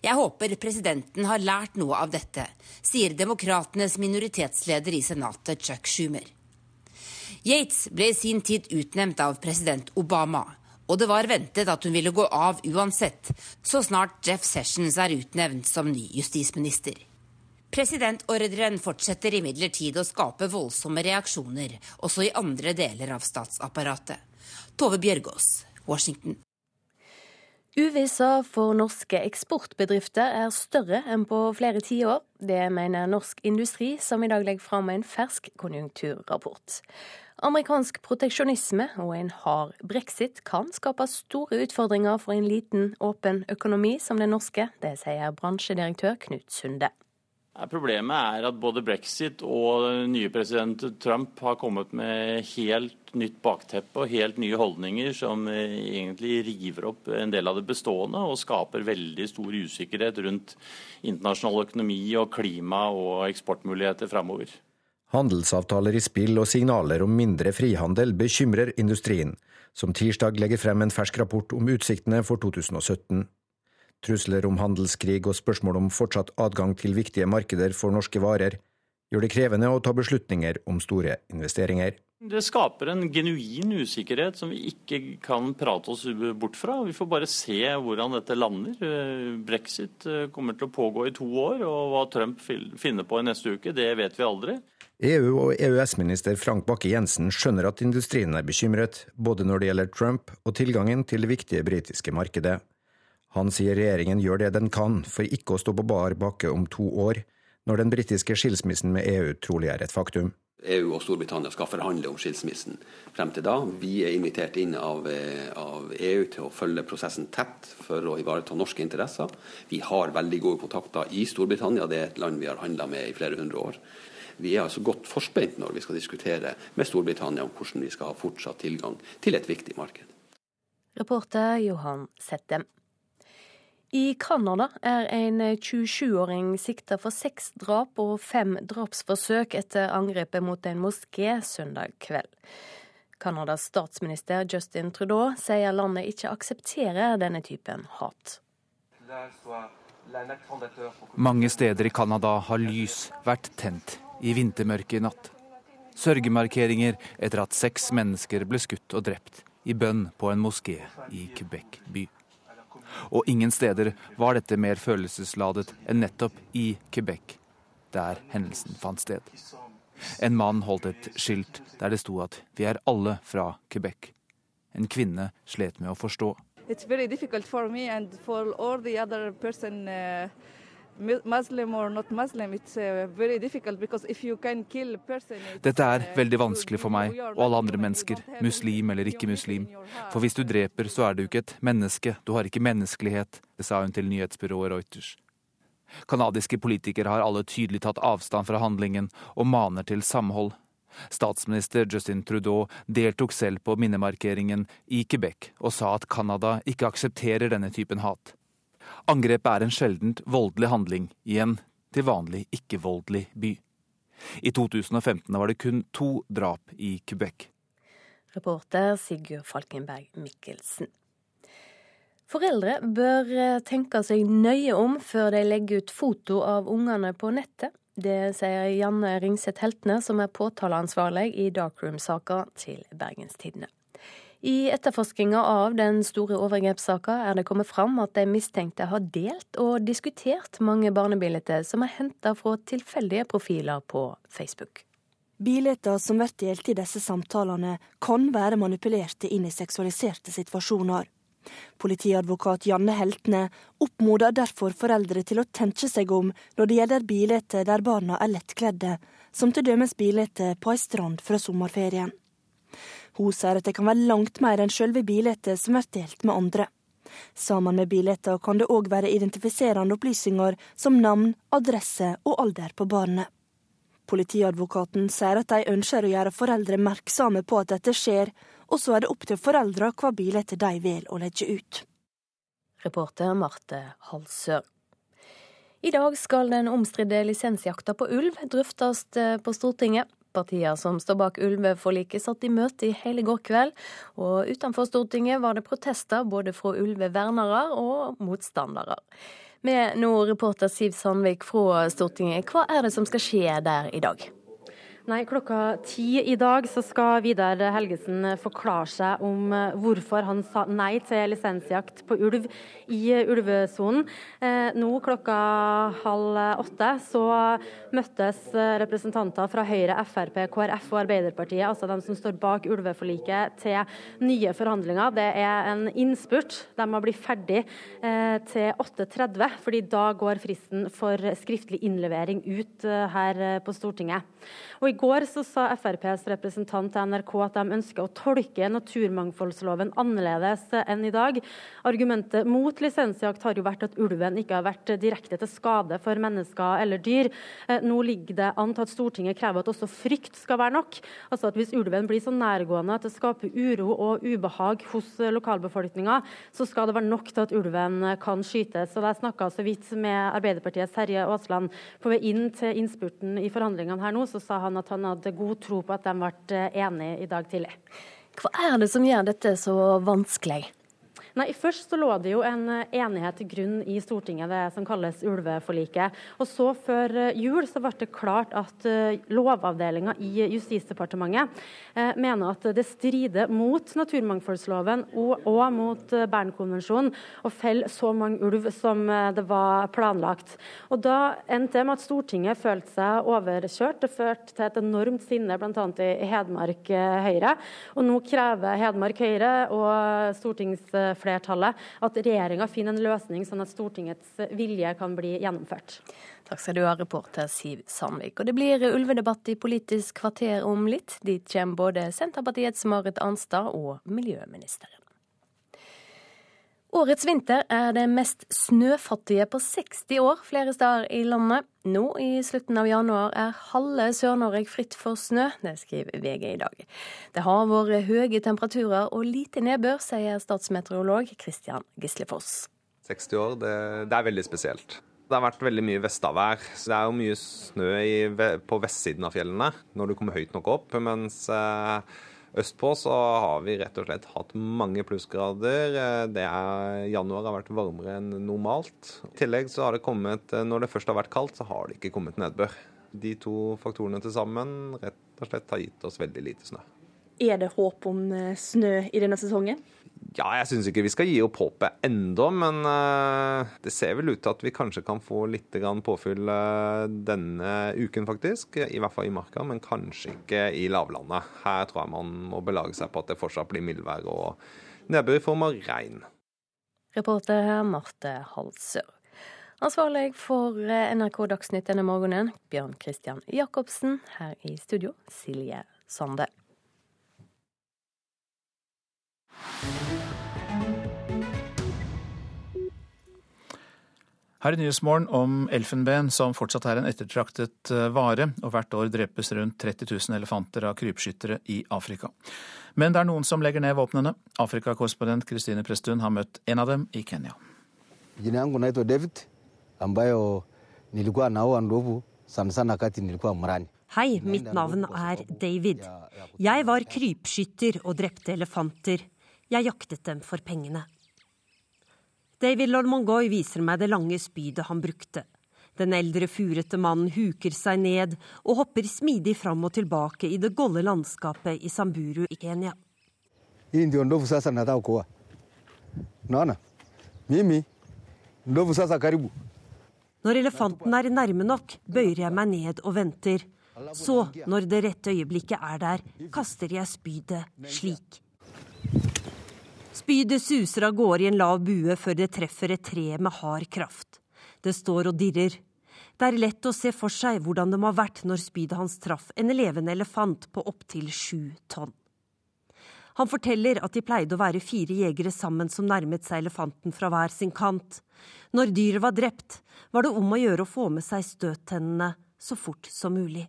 Jeg håper presidenten har lært noe av dette, sier demokratenes minoritetsleder i Senatet, Chuck Schumer. Yates ble i sin tid utnevnt av president Obama, og det var ventet at hun ville gå av uansett, så snart Jeff Sessions er utnevnt som ny justisminister. Presidentordren fortsetter imidlertid å skape voldsomme reaksjoner, også i andre deler av statsapparatet. Tove Bjørgaas, Washington. Uvissa for norske eksportbedrifter er større enn på flere tiår. Det mener Norsk Industri, som i dag legger fram en fersk konjunkturrapport. Amerikansk proteksjonisme og en hard brexit kan skape store utfordringer for en liten, åpen økonomi som den norske. Det sier bransjedirektør Knut Sunde. Problemet er at både brexit og nye president Trump har kommet med helt nytt bakteppe og helt nye holdninger som eh, egentlig river opp en del av det bestående og skaper veldig stor usikkerhet rundt internasjonal økonomi og klima og eksportmuligheter framover. Handelsavtaler i spill og signaler om mindre frihandel bekymrer industrien, som tirsdag legger frem en fersk rapport om utsiktene for 2017. Trusler om handelskrig og spørsmål om fortsatt adgang til viktige markeder for norske varer gjør det krevende å ta beslutninger om store investeringer. Det skaper en genuin usikkerhet som vi ikke kan prate oss bort fra. Vi får bare se hvordan dette lander. Brexit eh, kommer til å pågå i to år, og hva Trump finner på i neste uke, det vet vi aldri. EU- og EØS-minister Frank Bakke-Jensen skjønner at industrien er bekymret, både når det gjelder Trump og tilgangen til det viktige britiske markedet. Han sier regjeringen gjør det den kan for ikke å stå på bar bakke om to år, når den britiske skilsmissen med EU trolig er et faktum. EU og Storbritannia skal forhandle om skilsmissen frem til da. Vi er invitert inn av, eh, av, EU til å følge prosessen tett for å ivareta norske interesser. Vi har veldig gode kontakter i Storbritannia, det er et land vi har handla med i flere hundre år. Vi er altså godt forspent når vi skal diskutere med Storbritannia om hvordan vi skal ha fortsatt tilgang til et viktig marked. Reporter Johan Settem. I Canada er en 27-åring sikta for seks drap og fem drapsforsøk etter angrepet mot en moské søndag kveld. Canadas statsminister Justin Trudeau sier landet ikke aksepterer denne typen hat. Mange steder i Canada har lys vært tent i vintermørket i natt. Sørgemarkeringer etter at seks mennesker ble skutt og drept i bønn på en moské i Quebec by. Og ingen steder var dette mer følelsesladet enn nettopp i Quebec, der hendelsen fant sted. En mann holdt et skilt der det sto at 'vi er alle fra Quebec'. En kvinne slet med å forstå. It's very difficult for me and for all the other uh... Muslim, Dette er veldig vanskelig for meg og alle andre mennesker, muslim eller ikke muslim. For hvis du dreper, så er du ikke et menneske, du har ikke menneskelighet, det sa hun til nyhetsbyrået Reuters. Kanadiske politikere har alle tydelig tatt avstand fra handlingen og maner til samhold. Statsminister Justin Trudeau deltok selv på minnemarkeringen i Quebec og sa at Canada ikke aksepterer denne typen hat. Angrepet er en sjeldent voldelig handling i en til vanlig ikke-voldelig by. I 2015 var det kun to drap i Quebec. Reporter Sigurd Falkenberg Mikkelsen. Foreldre bør eh, tenke seg nøye om før de legger ut foto av ungene på nettet. Det sier Janne Ringseth Heltne, som er påtaleansvarlig i Darkroom-saka til Bergenstidene. I etterforskninga av den store overgrepssaka er det kommet fram at de mistenkte har delt og diskutert mange barnebilder som er henta fra tilfeldige profiler på Facebook. Bilder som blir delt i disse samtalene, kan være manipulerte inn i seksualiserte situasjoner. Politiadvokat Janne Heltne oppmoder derfor foreldre til å tenke seg om når det gjelder bilder der barna er lettkledde, som til dømes bilder på ei strand fra sommerferien. Hun sier at det kan være langt mer enn selve bildet som blir delt med andre. Sammen med bilder kan det òg være identifiserende opplysninger som navn, adresse og alder på barnet. Politiadvokaten sier at de ønsker å gjøre foreldre merksomme på at dette skjer, og så er det opp til foreldre hva bilder de vil å legge ut. Reporter Marte Halsør. I dag skal den omstridte lisensjakta på ulv drøftes på Stortinget. Partier som står bak ulveforliket, satt i møte i hele går kveld. Og utenfor Stortinget var det protester både fra ulvevernere og motstandere. Med nå reporter Siv Sandvik fra Stortinget, hva er det som skal skje der i dag? Nei, klokka ti i dag så skal Vidar Helgesen forklare seg om eh, hvorfor han sa nei til lisensjakt på ulv i ulvesonen. Eh, nå klokka halv åtte så møttes representanter fra Høyre, Frp, KrF og Arbeiderpartiet, altså de som står bak ulveforliket, til nye forhandlinger. Det er en innspurt. De må bli ferdig eh, til 8.30, fordi da går fristen for skriftlig innlevering ut her på Stortinget. Og I går så sa FrPs representant til NRK at de ønsker å tolke naturmangfoldsloven annerledes enn i dag. Argumentet mot lisensjakt har jo vært at ulven ikke har vært direkte til skade for mennesker eller dyr. Eh, nå ligger det an til at Stortinget krever at også frykt skal være nok. Altså at Hvis ulven blir så nærgående at det skaper uro og ubehag hos lokalbefolkninga, så skal det være nok til at ulven kan skytes. Og Jeg snakka så vidt med Arbeiderpartiets Terje Aasland på vei inn til innspurten i forhandlingene her nå, så sa han at han hadde god tro på at de ble enige i dag tidlig. Hva er det som gjør dette så vanskelig? Nei, Først så lå det jo en eh, enighet til grunn i Stortinget, det som kalles ulveforliket. Og så Før eh, jul så ble det klart at uh, Lovavdelinga i Justisdepartementet mener at det strider mot naturmangfoldsloven og, og mot Bernkonvensjonen å felle så mange ulv som det var planlagt. Og Da endte det med at Stortinget følte seg overkjørt. Det førte til et enormt sinne bl.a. i Hedmark Høyre. Og nå krever Hedmark Høyre og stortingsflertallet flertallet at regjeringa finner en løsning sånn at Stortingets vilje kan bli gjennomført. Takk skal du ha, reporter Siv Sandvik. Og det blir ulvedebatt i Politisk kvarter om litt. Dit kommer både Senterpartiets Marit Arnstad og miljøministeren. Årets vinter er det mest snøfattige på 60 år flere steder i landet. Nå i slutten av januar er halve Sør-Norge fritt for snø, det skriver VG i dag. Det har vært høye temperaturer og lite nedbør, sier statsmeteorolog Kristian Gislefoss. 60 år, det, det er veldig spesielt. Det har vært veldig mye vestavær. så Det er jo mye snø i, på vestsiden av fjellene når du kommer høyt nok opp. mens... Eh, Østpå så har vi rett og slett hatt mange plussgrader. Det er, januar har vært varmere enn normalt. I tillegg så har det kommet, når det først har vært kaldt, så har det ikke kommet nedbør. De to faktorene til sammen rett og slett har gitt oss veldig lite snø. Er det håp om eh, snø i denne sesongen? Ja, jeg syns ikke vi skal gi opp håpet ennå, men uh, det ser vel ut til at vi kanskje kan få litt påfyll uh, denne uken, faktisk. I hvert fall i marka, men kanskje ikke i lavlandet. Her tror jeg man må belage seg på at det fortsatt blir mildvær og nedbør i form av regn. Reporter Marte Halsør. Ansvarlig for eh, NRK Dagsnytt denne morgenen, Bjørn Christian Jacobsen. Her i studio, Silje Sande. Her i Nyhetsmorgen om elfenben, som fortsatt er en ettertraktet eh, vare, og hvert år drepes rundt 30 000 elefanter av krypskyttere i Afrika. Men det er noen som legger ned våpnene. Afrikakorrespondent Kristine Prestun har møtt en av dem i Kenya. Jina yangu naitwa David ambayo nilikuwa naoa ndovu sana sana kati nilikuwa mrani. Hei, mitt navn er David. Jeg var krypskytter og drepte elefanter. Jeg jaktet dem for pengene. David Lormongoy viser meg det lange spydet han brukte. Den eldre, furete mannen huker seg ned og hopper smidig fram og tilbake i det golde landskapet i Samburu i Kenya. Når elefanten er nærme nok, bøyer jeg meg ned og venter. Så, når det rette øyeblikket er der, kaster jeg spydet slik. Spydet suser av gårde i en lav bue før det treffer et tre med hard kraft. Det står og dirrer. Det er lett å se for seg hvordan det må ha vært når spydet hans traff en levende elefant på opptil sju tonn. Han forteller at de pleide å være fire jegere sammen som nærmet seg elefanten fra hver sin kant. Når dyret var drept, var det om å gjøre å få med seg støttennene så fort som mulig.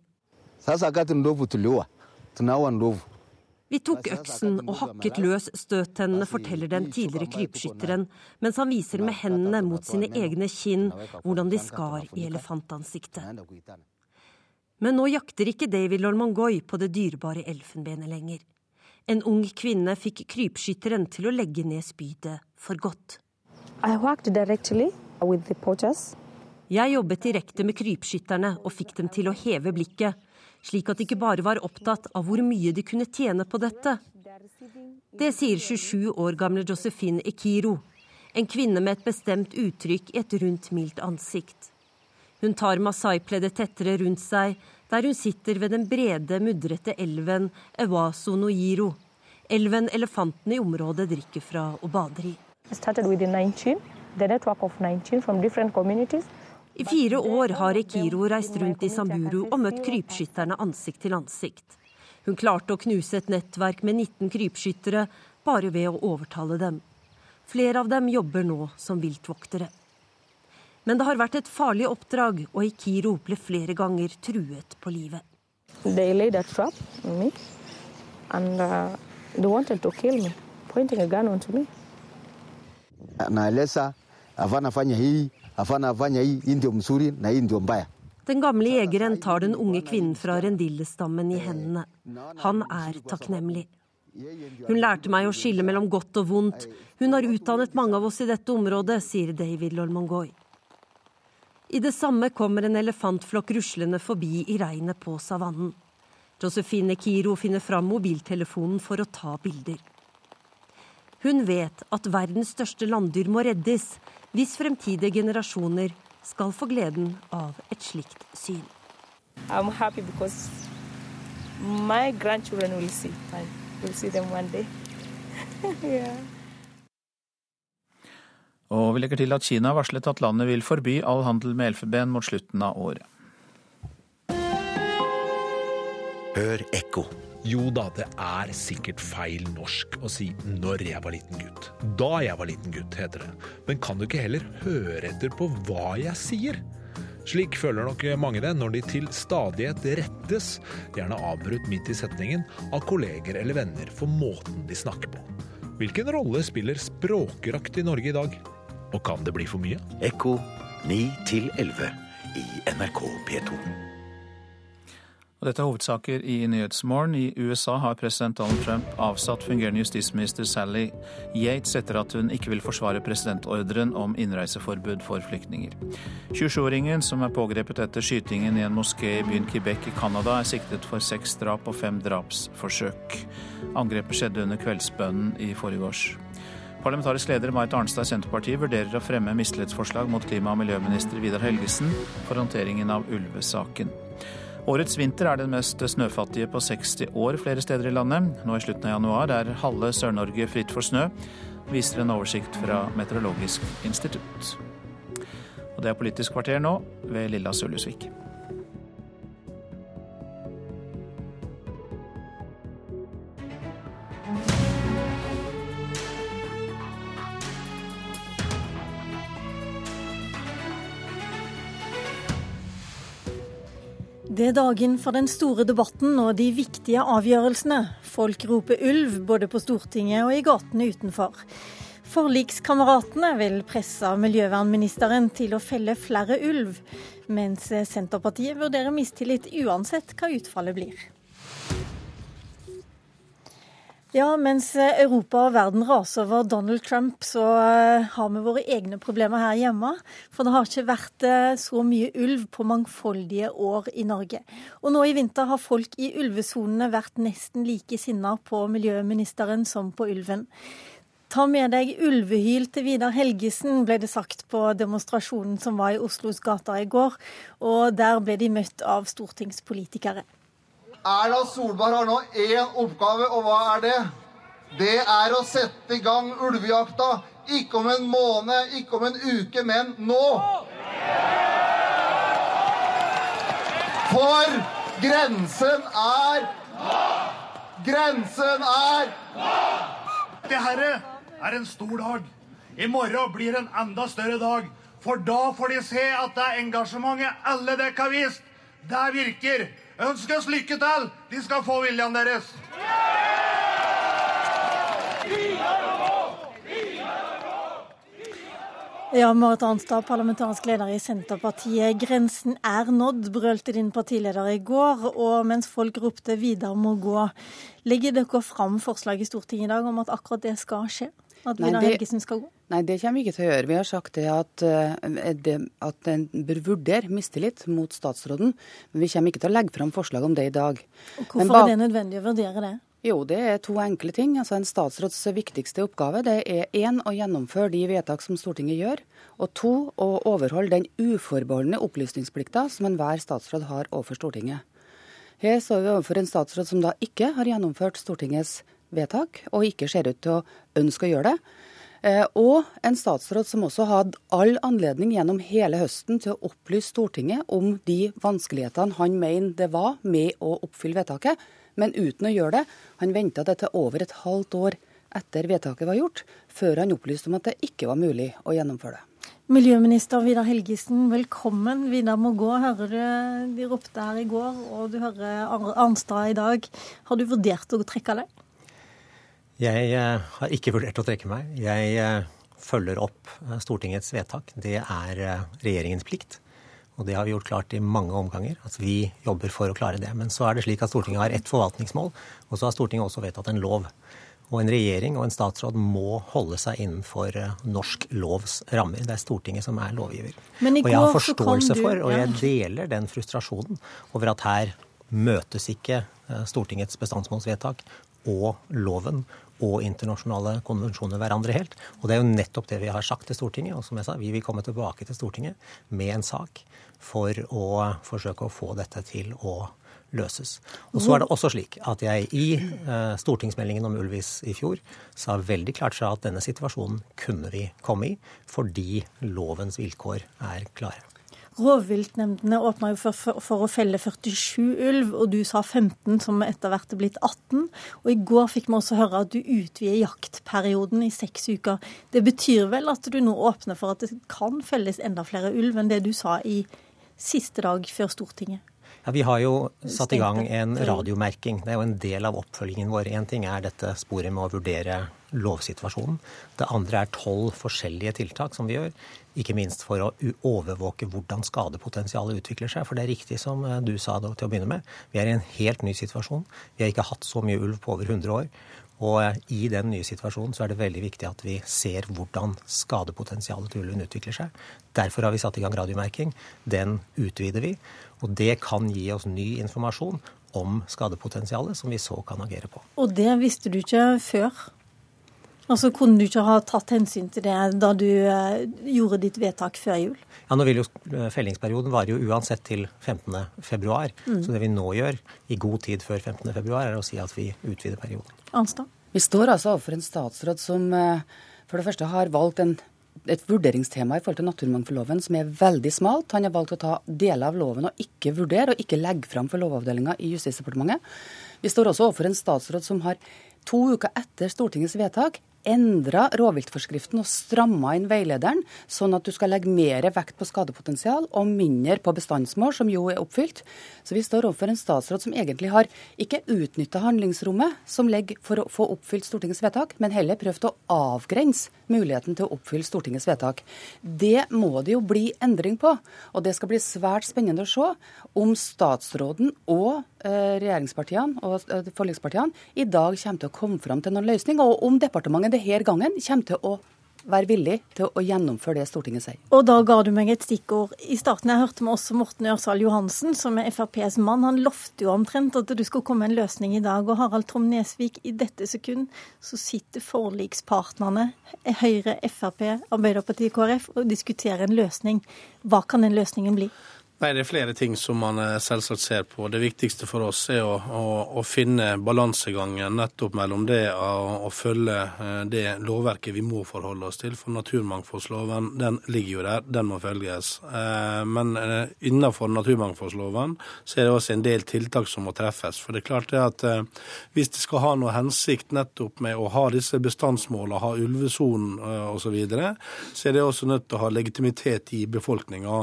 Vi tok øksen og hakket løs støttennene, forteller den tidligere krypskytteren, mens han viser med hendene mot sine egne kinn hvordan de skar i elefantansiktet. Men nå jakter ikke David Lormongoy på det dyrebare elfenbenet lenger. En ung kvinne fikk krypskytteren til å legge ned spydet for godt. Jeg jobbet direkte med krypskytterne og fikk dem til å heve blikket. Slik at de ikke bare var opptatt av hvor mye de kunne tjene på dette. Det sier 27 år gamle Josephine Ekiro, en kvinne med et bestemt uttrykk i et rundt, mildt ansikt. Hun tar masai-pleddet tettere rundt seg, der hun sitter ved den brede, mudrete elven Ewaso Noiro, elven elefantene i området drikker fra og bader i. I fire år har Ekiro reist rundt i Samburu og møtt krypskytterne ansikt til ansikt. Hun klarte å knuse et nettverk med 19 krypskyttere bare ved å overtale dem. Flere av dem jobber nå som viltvoktere. Men det har vært et farlig oppdrag, og Ikiro ble flere ganger truet på livet. And, uh, they wanted to kill me, pointing a gun onto me. naeleza hapana fanya hii hii ndio mzuri na hii ndio mbaya Den gamle jegeren tar den unge kvinnen fra rendillestammen i hendene. Han er takknemlig. Hun lærte meg å skille mellom godt og vondt. Hun har utdannet mange av oss i dette området, sier David Lolmongoy. I det samme kommer en elefantflokk ruslende forbi i regnet på savannen. Josefine Kiro finner fram mobiltelefonen for å ta bilder. Hun vet at verdens største landdyr må reddes hvis fremtidige generasjoner skal få gleden av et slikt syn. I'm happy because my grandchildren will see and will see them one day. yeah. Og vi legger til at Kina har varslet at landet vil forby all handel med elfenben mot slutten av året. Hør ekko. Jo da, det er sikkert feil norsk å si 'når jeg var liten gutt'. Da jeg var liten gutt, heter det. Men kan du ikke heller høre etter på hva jeg sier? Slik føler nok mange det når de til stadighet rettes, gjerne avbrutt midt i setningen, av kolleger eller venner for måten de snakker på. Hvilken rolle spiller språkrakt i Norge i dag? Og kan det bli for mye? Ekko 9 11 i NRK P2. Og dette er hovedsaker i Nyhetsmorgen. I USA har president Donald Trump avsatt fungerende justisminister Sally Yates etter at hun ikke vil forsvare presidentordren om innreiseforbud for flyktninger. 27-åringen som er pågrepet etter skytingen i en moské i byen Quebec i Canada, er siktet for seks drap og fem drapsforsøk. Angrepet skjedde under kveldsbønnen i forgårs. Parlamentarisk leder Marit Arnstad i Senterpartiet vurderer å fremme mistillitsforslag mot klima- og miljøminister Vidar Helgesen for håndteringen av ulvesaken. Årets vinter er den mest snøfattige på 60 år flere steder i landet. Nå i slutten av januar er halve Sør-Norge fritt for snø, viser en oversikt fra Meteorologisk institutt. Og det er Politisk kvarter nå, ved Lilla Sølhusvik. Det er dagen for den store debatten og de viktige avgjørelsene. Folk roper ulv både på Stortinget og i gatene utenfor. Forlikskameratene vil presse miljøvernministeren til å felle flere ulv, mens Senterpartiet vurderer mistillit uansett hva utfallet blir. Ja, mens Europa og verden raser over Donald Trump, så eh, har vi våre egne problemer her hjemme. For det har ikke vært eh, så mye ulv på mangfoldige år i Norge. Og nå i vinter har folk i ulvesonene vært nesten like sinna på miljøministeren som på ulven. Ta med deg ulvehyl til Vidar Helgesen, ble det sagt på demonstrasjonen som var i Oslos gater i går. Og der ble de møtt av stortingspolitikere. Erna Solberg har nå én oppgave, og hva er det? Det er å sette i gang ulvejakta. Ikke om en måned, ikke om en uke, men nå! For grensen er Grensen er Det herre er en stor dag. I morgen blir en enda større dag. For da får de se at det engasjementet alle dere har vist, det virker. Ønsk oss lykke til! De skal få viljen deres. Ja, Marit Arnstad, parlamentarisk leder i Senterpartiet. Grensen er nådd, brølte din partileder i går. Og mens folk ropte 'videre må gå', legger dere fram forslag i Stortinget i dag om at akkurat det skal skje? At Vidar Helgesen skal gå? Nei, det kommer vi ikke til å gjøre. Vi har sagt det at, uh, det, at en bør vurdere mistillit mot statsråden. Men vi kommer ikke til å legge fram forslag om det i dag. Og hvorfor er det nødvendig å vurdere det? Jo, det er to enkle ting. Altså En statsråds viktigste oppgave det er én å gjennomføre de vedtak som Stortinget gjør, og to å overholde den uforbeholdne opplysningsplikta som enhver statsråd har overfor Stortinget. Her står vi overfor en statsråd som da ikke har gjennomført Stortingets vedtak, og ikke ser ut til å ønske å gjøre det. Eh, og en statsråd som også hadde all anledning gjennom hele høsten til å opplyse Stortinget om de vanskelighetene han mener det var med å oppfylle vedtaket men uten å gjøre det. Han venta det til over et halvt år etter vedtaket var gjort, før han opplyste om at det ikke var mulig å gjennomføre det. Miljøminister Vidar Helgesen, velkommen. Vidar må gå, hører du de ropte her i går, og du hører Arnstad i dag. Har du vurdert å trekke deg? Jeg eh, har ikke vurdert å trekke meg. Jeg eh, følger opp eh, Stortingets vedtak. Det er regjeringens plikt. Og det har vi gjort klart i mange omganger. at Vi jobber for å klare det. Men så er det slik at Stortinget har ett forvaltningsmål, og så har Stortinget også vedtatt en lov. Og en regjering og en statsråd må holde seg innenfor norsk lovs rammer. Det er Stortinget som er lovgiver. og jeg har forståelse du, for, og jeg deler den frustrasjonen over at her møtes ikke Stortingets bestandsmålsvedtak og loven og internasjonale konvensjoner hverandre helt. Og det er jo nettopp det vi har sagt til Stortinget. Og som jeg sa, vi vil komme tilbake til Stortinget med en sak for å forsøke å få dette til å løses. Og så er det også slik at jeg i eh, stortingsmeldingen om ulvis i fjor sa veldig klart fra at denne situasjonen kunne vi komme i fordi lovens vilkår er klare. Rovviltnemndene åpna jo for, for, for, å felle 47 ulv, og du sa 15, som etter hvert er blitt 18. Og i går fikk vi også høre at du utvider jaktperioden i seks uker. Det betyr vel at du nå åpner for at det kan felles enda flere ulv enn det du sa i siste dag før Stortinget? Ja, Vi har jo satt i gang en radiomerking. Det er jo en del av oppfølgingen vår. Én ting er dette sporet med å vurdere lovsituasjonen. Det andre er tolv forskjellige tiltak som vi gjør. Ikke minst for å overvåke hvordan skadepotensialet utvikler seg. For det er riktig som eh, du sa da, til å begynne med. Vi er i en helt ny situasjon. Vi har ikke hatt så mye ulv på over 100 år. Og eh, i den nye situasjonen så er det veldig viktig at vi ser hvordan skadepotensialet til ulven utvikler seg. Derfor har vi satt i gang radiomerking. Den utvider vi. Og det kan gi oss ny informasjon om skadepotensialet som vi så kan agere på. Og det visste du ikke før? Altså Kunne du ikke ha tatt hensyn til det da du eh, gjorde ditt vedtak før jul? Ja, nå vil jo eh, Fellingsperioden varer jo uansett til 15.2. Mm. Så det vi nå gjør i god tid før 15.2, er å si at vi utvider perioden. Anstad? Vi står altså overfor en statsråd som eh, for det første har valgt en, et vurderingstema i forhold til naturmangfoldloven som er veldig smalt. Han har valgt å ta deler av loven og ikke vurdere, og ikke legge fram for Lovavdelinga i Justisdepartementet. Vi står også overfor en statsråd som har to uker etter Stortingets vedtak endra rovviltforskriften og stramma inn veilederen, sånn at du skal legge mer vekt på skadepotensial og mindre på bestandsmål, som jo er oppfylt. Så vi står overfor en statsråd som egentlig har ikke utnytta handlingsrommet som ligger for å få oppfylt Stortingets vedtak, men heller prøvd å avgrense muligheten til å oppfylle Stortingets vedtak. Det må det jo bli endring på, og det skal bli svært spennende å se om statsråden og eh, regjeringspartiene og eh, forlikspartiene i dag kommer til å komme fram til noen løsning, og om departementet denne gangen kommer til å være villig til å gjennomføre det Stortinget sier. Og da ga du meg et stikkord. I starten jeg hørte med også Morten Ørsal Johansen, som er FrPs mann. Han lovte jo omtrent at det skulle komme en løsning i dag. Og Harald Tom Nesvik, i dette sekund så sitter forlikspartnerne, Høyre, Frp, Arbeiderpartiet, KrF, og diskuterer en løsning. Hva kan den løsningen bli? Nei, Det er flere ting som man eh, selvsagt ser på. Det viktigste for oss er å, å, å finne balansegangen nettopp mellom det å, å, følge eh, det lovverket vi må forholde oss til. For naturmangfoldsloven den ligger jo der, den må følges. Eh, men innenfor naturmangfoldsloven så er det også en del tiltak som må treffes. For det er klart det at hvis det skal ha noe hensikt nettopp med å ha disse bestandsmålene, ha ulvesonen osv., så, videre, så er det også nødt til å ha legitimitet i befolkninga.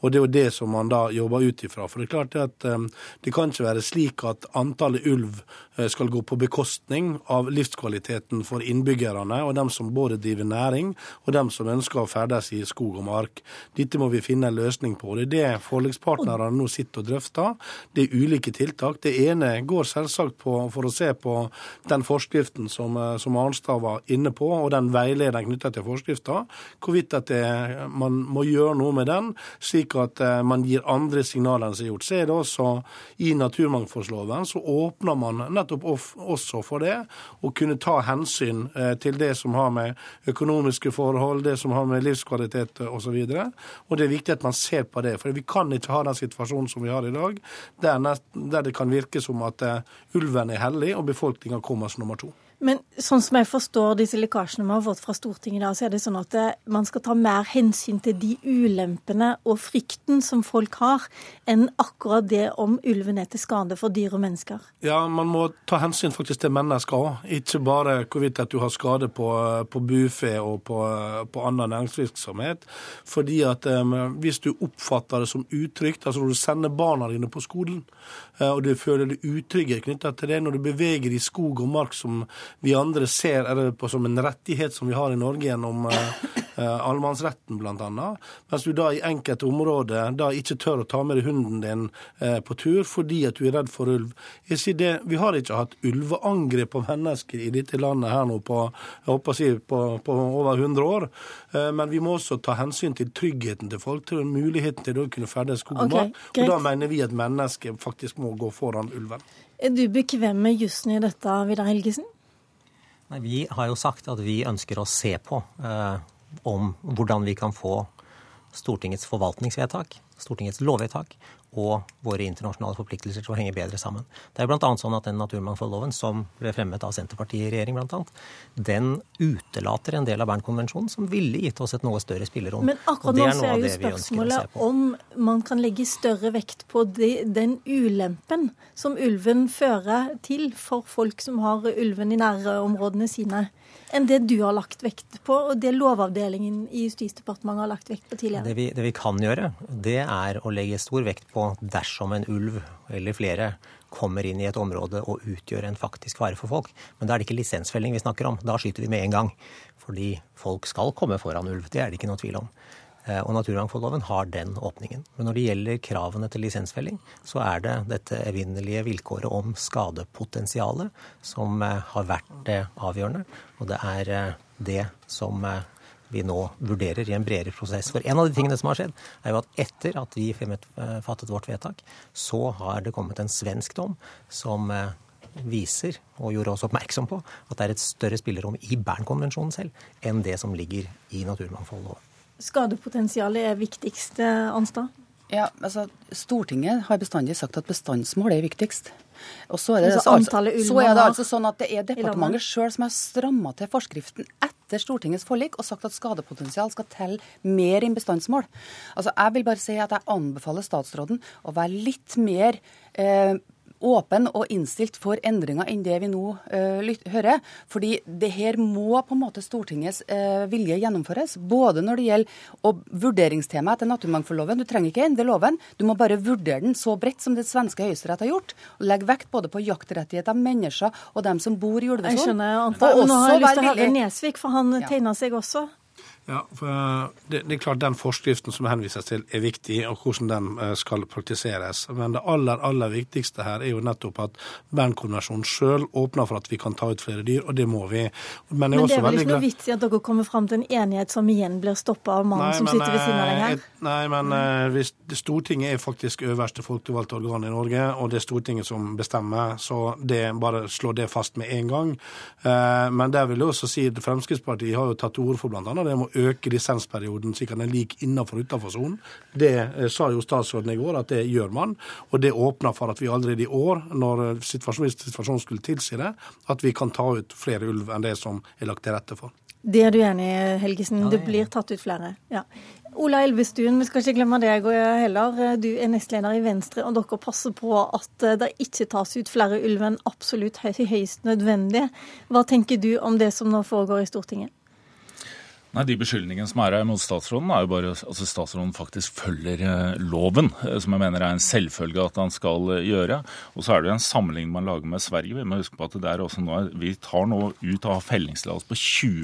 Og det er jo det som man da jobber ut ifra. For det er klart at um, det kan ikke være slik at antallet ulv uh, skal gå på bekostning av livskvaliteten for innbyggerne og dem som både driver næring og dem som ønsker å ferdes i skog og mark. Dette må vi finne en løsning på. Det er det forlikspartnerne nå sitter og drøfter. Det er ulike tiltak. Det ene går selvsagt på for å se på den forskriften som, uh, som Arnstad var inne på, og den veilederen knytta til forskrifta. Hvorvidt at det, man må gjøre noe med den, slik at uh, man gir andre signaler enn som er gjort. Så er det også i naturmangfoldloven så åpner man nettopp også for det, å kunne ta hensyn uh, til det som har med økonomiske forhold, det som har med livskvalitet osv. Og, så og det er viktig at man ser på det. For vi kan ikke ha den situasjonen som vi har i dag, der det kan virke som at ulven er hellig og befolkninga kommer som nummer to. Men sånn som jeg forstår disse lekkasjene vi har fått fra Stortinget, da, så er det sånn at eh, man skal ta mer hensyn til de ulempene og frykten som folk har, enn akkurat det om ulven er til skade for dyr og mennesker. Ja, man må ta hensyn faktisk til mennesker òg. Ikke bare hvorvidt at du har skade på, på bufe og på, på annen næringsvirksomhet. Fordi at um, hvis du oppfatter det som utrygt, altså når du sender barna dine på skolen, uh, og du føler deg utrygge knytta til det, når du beveger i skog og mark som vi andre ser det på som en rettighet som vi har i Norge gjennom uh, allemannsretten bl.a. Mens du da i enkelte områder da ikke tør å ta med deg hunden din uh, på tur fordi at du er redd for ulv. Det, Vi har ikke hatt ulveangrep på mennesker i dette landet her nå på, jeg håper å si, på, på over 100 år. Men vi må også ta hensyn til tryggheten til folk, til muligheten til å kunne ferdes skog og mat. Okay, og da mener vi at mennesket faktisk må gå foran ulven. Er du bekvem med jussen i dette, Vidar Helgesen? Nei, Vi har jo sagt at vi ønsker å se på eh, om hvordan vi kan få Stortingets forvaltningsvedtak, Stortingets lovvedtak og våre internasjonale forpliktelser til å henge bedre sammen. Det er bl.a. sånn at den naturmangfoldloven som ble fremmet av Senterpartiet i regjering, blant annet, den utelater en del av Bernkonvensjonen som ville gitt oss et noe større spillerom. Men akkurat nå så er jo spørsmålet om man kan legge større vekt på de, den ulempen som ulven fører til for folk som har ulven i nærområdene sine enn det du har lagt vekt på, og det Lovavdelingen i Justisdepartementet har lagt vekt på tidligere? Det vi, det vi kan gjøre, det er å legge stor vekt på dersom en ulv eller flere kommer inn i et område og utgjør en faktisk fare for folk. Men da er det ikke lisensfelling vi snakker om. Da skyter vi med en gang. Fordi folk skal komme foran ulv. Det er det ikke noe tvil om. Eh, og naturmangfoldloven har den åpningen. Men når det gjelder kravene til lisensfelling, så er det dette evinnelige vilkåret om skadepotensialet som eh, har vært det avgjørende. Og det er eh, det som vi nå vurderer i en bredere prosess. For en av de tingene som har skjedd, er jo at etter at vi fattet vårt vedtak, så har det kommet en svensk dom som viser, og gjorde oss oppmerksom på, at det er et større spillerom i Bernkonvensjonen selv enn det som ligger i naturmangfoldloven skadepotensialet er viktigst, Anstad? Ja, altså Stortinget har bestandig sagt at bestandsmål er viktigst. Og så er det, altså, altså, så er det altså sånn at det er departementet sjøl som har stramma til forskriften etter Stortingets forlik og sagt at skadepotensial skal telle mer enn bestandsmål. Altså, Jeg vil bare si at jeg anbefaler statsråden å være litt mer eh, åpen og innstilt for endringer enn det vi nå uh, hører. Fordi det her må på en måte Stortingets uh, vilje gjennomføres. Både når det gjelder vurderingstema etter naturmangfoldloven. Du trenger ikke endre loven, du må bare vurdere den så bredt som det svenske høyesterett har gjort. og Legge vekt både på jaktrettigheter, mennesker og dem som bor i ulvesonen. Jeg skjønner, Anta. Nå har jeg lyst til å høre Nesvik, for han ja. tegna seg også. Ja, for det, det, er klart Den forskriften som henvises til, er viktig, og hvordan den eh, skal praktiseres. Men det aller aller viktigste her er jo nettopp at Bernkonvensjonen sjøl åpner for at vi kan ta ut flere dyr, og det må vi. Men, men det er vel ikke noe vits i at dere kommer fram til en enighet som igjen blir stoppa av mannen som sitter ved siden av deg her? Eh, nei, men mm. hvis Stortinget er faktisk øverste folkevalgte organ i Norge, og det er Stortinget som bestemmer, så det bare slå det fast med en gang. Men der vil jeg også si at Fremskrittspartiet har jo tatt til orde for bl.a. det må øke lisensperioden slik at den ligger innenfor og utenfor sonen. Det eh, sa jo statsråden i går at det gjør man. Og det åpner for at vi allerede i år, når situasjonen, situasjonen skulle tilsi det, at vi kan ta ut flere ulv enn det som er lagt til rette for. Det er du enig i, Helgesen. Det blir tatt ut flere. Ja. Ola Elvestuen, vi skal ikke glemme deg heller. Du er nestleder i Venstre, og dere passer på at det ikke tas ut flere ulv enn absolutt høyst nødvendig. Hva tenker du om det som nå foregår i Stortinget? Nei, De beskyldningene som er her mot statsråden, er jo bare at altså statsråden faktisk følger eh, loven, eh, som jeg mener er en selvfølge at han skal eh, gjøre. Og så er det jo en sammenligning man lager med Sverige. Vi må huske på at det er også nå, vi tar nå ut av fellingstillatelse på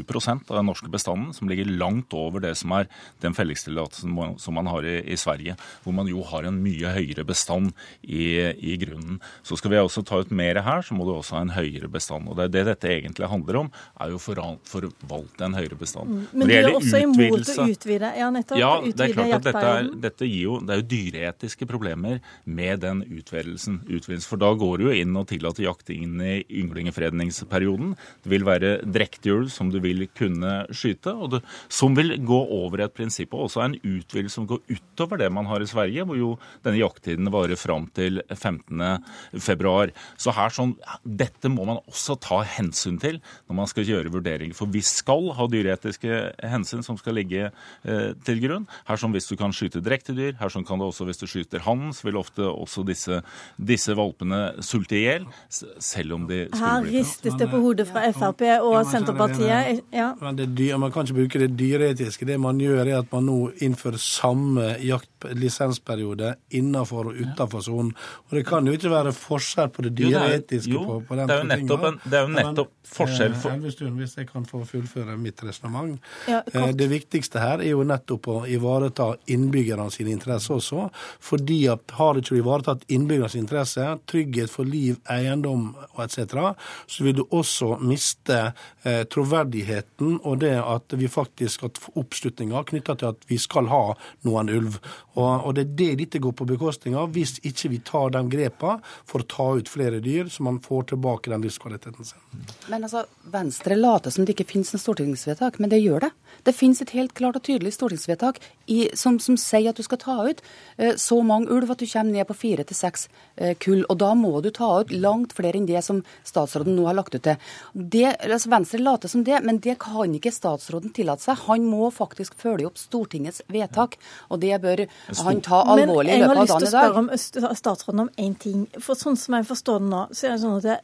20% av den norske bestanden, som ligger langt over det som er den fellingstillatelsen som man har i, i, Sverige, hvor man jo har en mye høyere bestand i, i grunnen. Så skal vi også ta ut mer her, så må du også ha en høyere bestand. Og det, det dette egentlig handler om, er jo å forvalte en høyere bestand. Men du er også imot å utvide ja, nettopp, ja, det er klart at dette er, dette gir jo, det er jo dyreetiske problemer med den utvidelsen. For da går du jo inn og tillater jakt inn i ynglingefredningsperioden. Det vil være drekthjul som du vil kunne skyte, og det, som vil gå over et prinsipp. Og også en utvidelse som går utover det man har i Sverige, hvor jo denne jakttiden varer fram til 15.2. Så her sånn, dette må man også ta hensyn til når man skal gjøre vurderinger. For vi skal ha dyreetiske hensyn som skal ligge eh, til grunn. Her som hvis du kan skyte drektige her som kan det også hvis du skyter hannen, så vil ofte også disse, disse valpene sulte i hjel, selv om de skulle Her ristes det på hodet fra Frp og Senterpartiet. Ja. Men dyr, man kan ikke bruke det dyreetiske. Det man gjør, er at man nå innfører samme jaktlisensperiode innenfor og utenfor sonen. Og det kan jo ikke være forskjell på det dyreetiske jo, det er, jo, på, på den det er jo nettopp, en, det er jo nettopp forskjell for Elvestuen, hvis jeg kan få fullføre mitt resonnement. Ja, eh, det viktigste her er jo nettopp å ivareta innbyggerne sine interesser også. fordi at har ikke du ivaretatt innbyggernes interesser, trygghet for liv, eiendom og etc., så vil du også miste eh, troverdigheten og det at vi faktisk få oppslutninga knytta til at vi skal ha noen ulv. Og, og, det er det dette går på bekostning av, hvis ikke vi tar de grepa for å ta ut flere dyr, så man får tilbake den livskvaliteten sin. Men altså, Venstre later som det ikke finnes en stortingsvedtak, men det gjør det. Det finnes et helt klart og tydelig stortingsvedtak i, som, som, sier at du skal ta ut eh, så mange ulv at du kommer ned på fire til seks eh, kull. Og da må du ta ut langt flere enn det som statsråden nå har lagt ut til. Det, altså Venstre later som det, men det kan ikke statsråden tillate seg. Han må faktisk følge opp Stortingets vedtak, og det bør han ta alvorlig i løpet av dagen i dag. Men jeg har lyst til å spørre om statsråden om én ting. For sånn som jeg forstår det nå, så er det sånn at det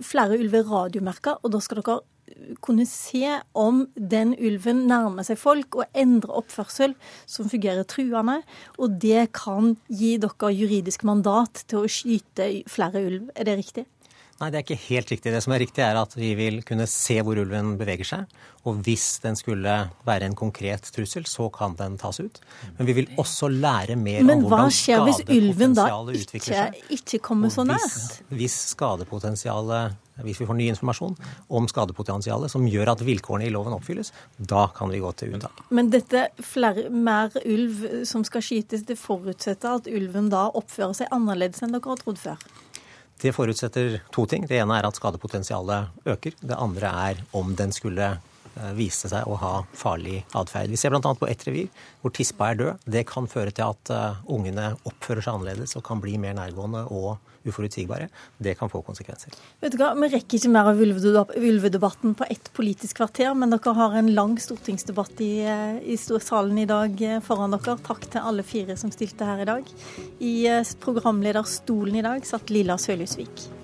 flere ulver radiomerka, og da skal dere kunne se om den ulven nærmer seg folk og endrer oppførsel som fungerer truende. Og det kan gi dere juridisk mandat til å skyte flere ulv. Er det riktig? Nei, det er ikke helt riktig. Det som er riktig, er at vi vil kunne se hvor ulven beveger seg. Og hvis den skulle være en konkret trussel, så kan den tas ut. Men vi vil også lære mer Men om hvordan skadepotensialet utvikler seg. Men hva skjer hvis ulven da ikke, ikke kommer så nært? Hvis, hvis skadepotensialet hvis vi får ny informasjon om skadepotensialet som gjør at vilkårene i loven oppfylles, da kan vi gå til uttak. Men dette flere, mer ulv som skal skytes, det forutsetter at ulven da oppfører seg annerledes enn dere har trodd før? Det forutsetter to ting. Det ene er at skadepotensialet øker. Det andre er om den skulle eh, vise seg å ha farlig atferd. Vi ser bl.a. på ett revir hvor tispa er død. Det kan føre til at eh, ungene oppfører seg annerledes og kan bli mer nærgående og uforutsigbare. Det kan få konsekvenser. Vet du hva, Vi rekker ikke mer av ulvedebatten på ett politisk kvarter, men dere har en lang stortingsdebatt i, eh, i salen i dag eh, foran dere. Takk til alle fire som stilte her i dag. I eh, programlederstolen i dag satt Lilla Sølhusvik.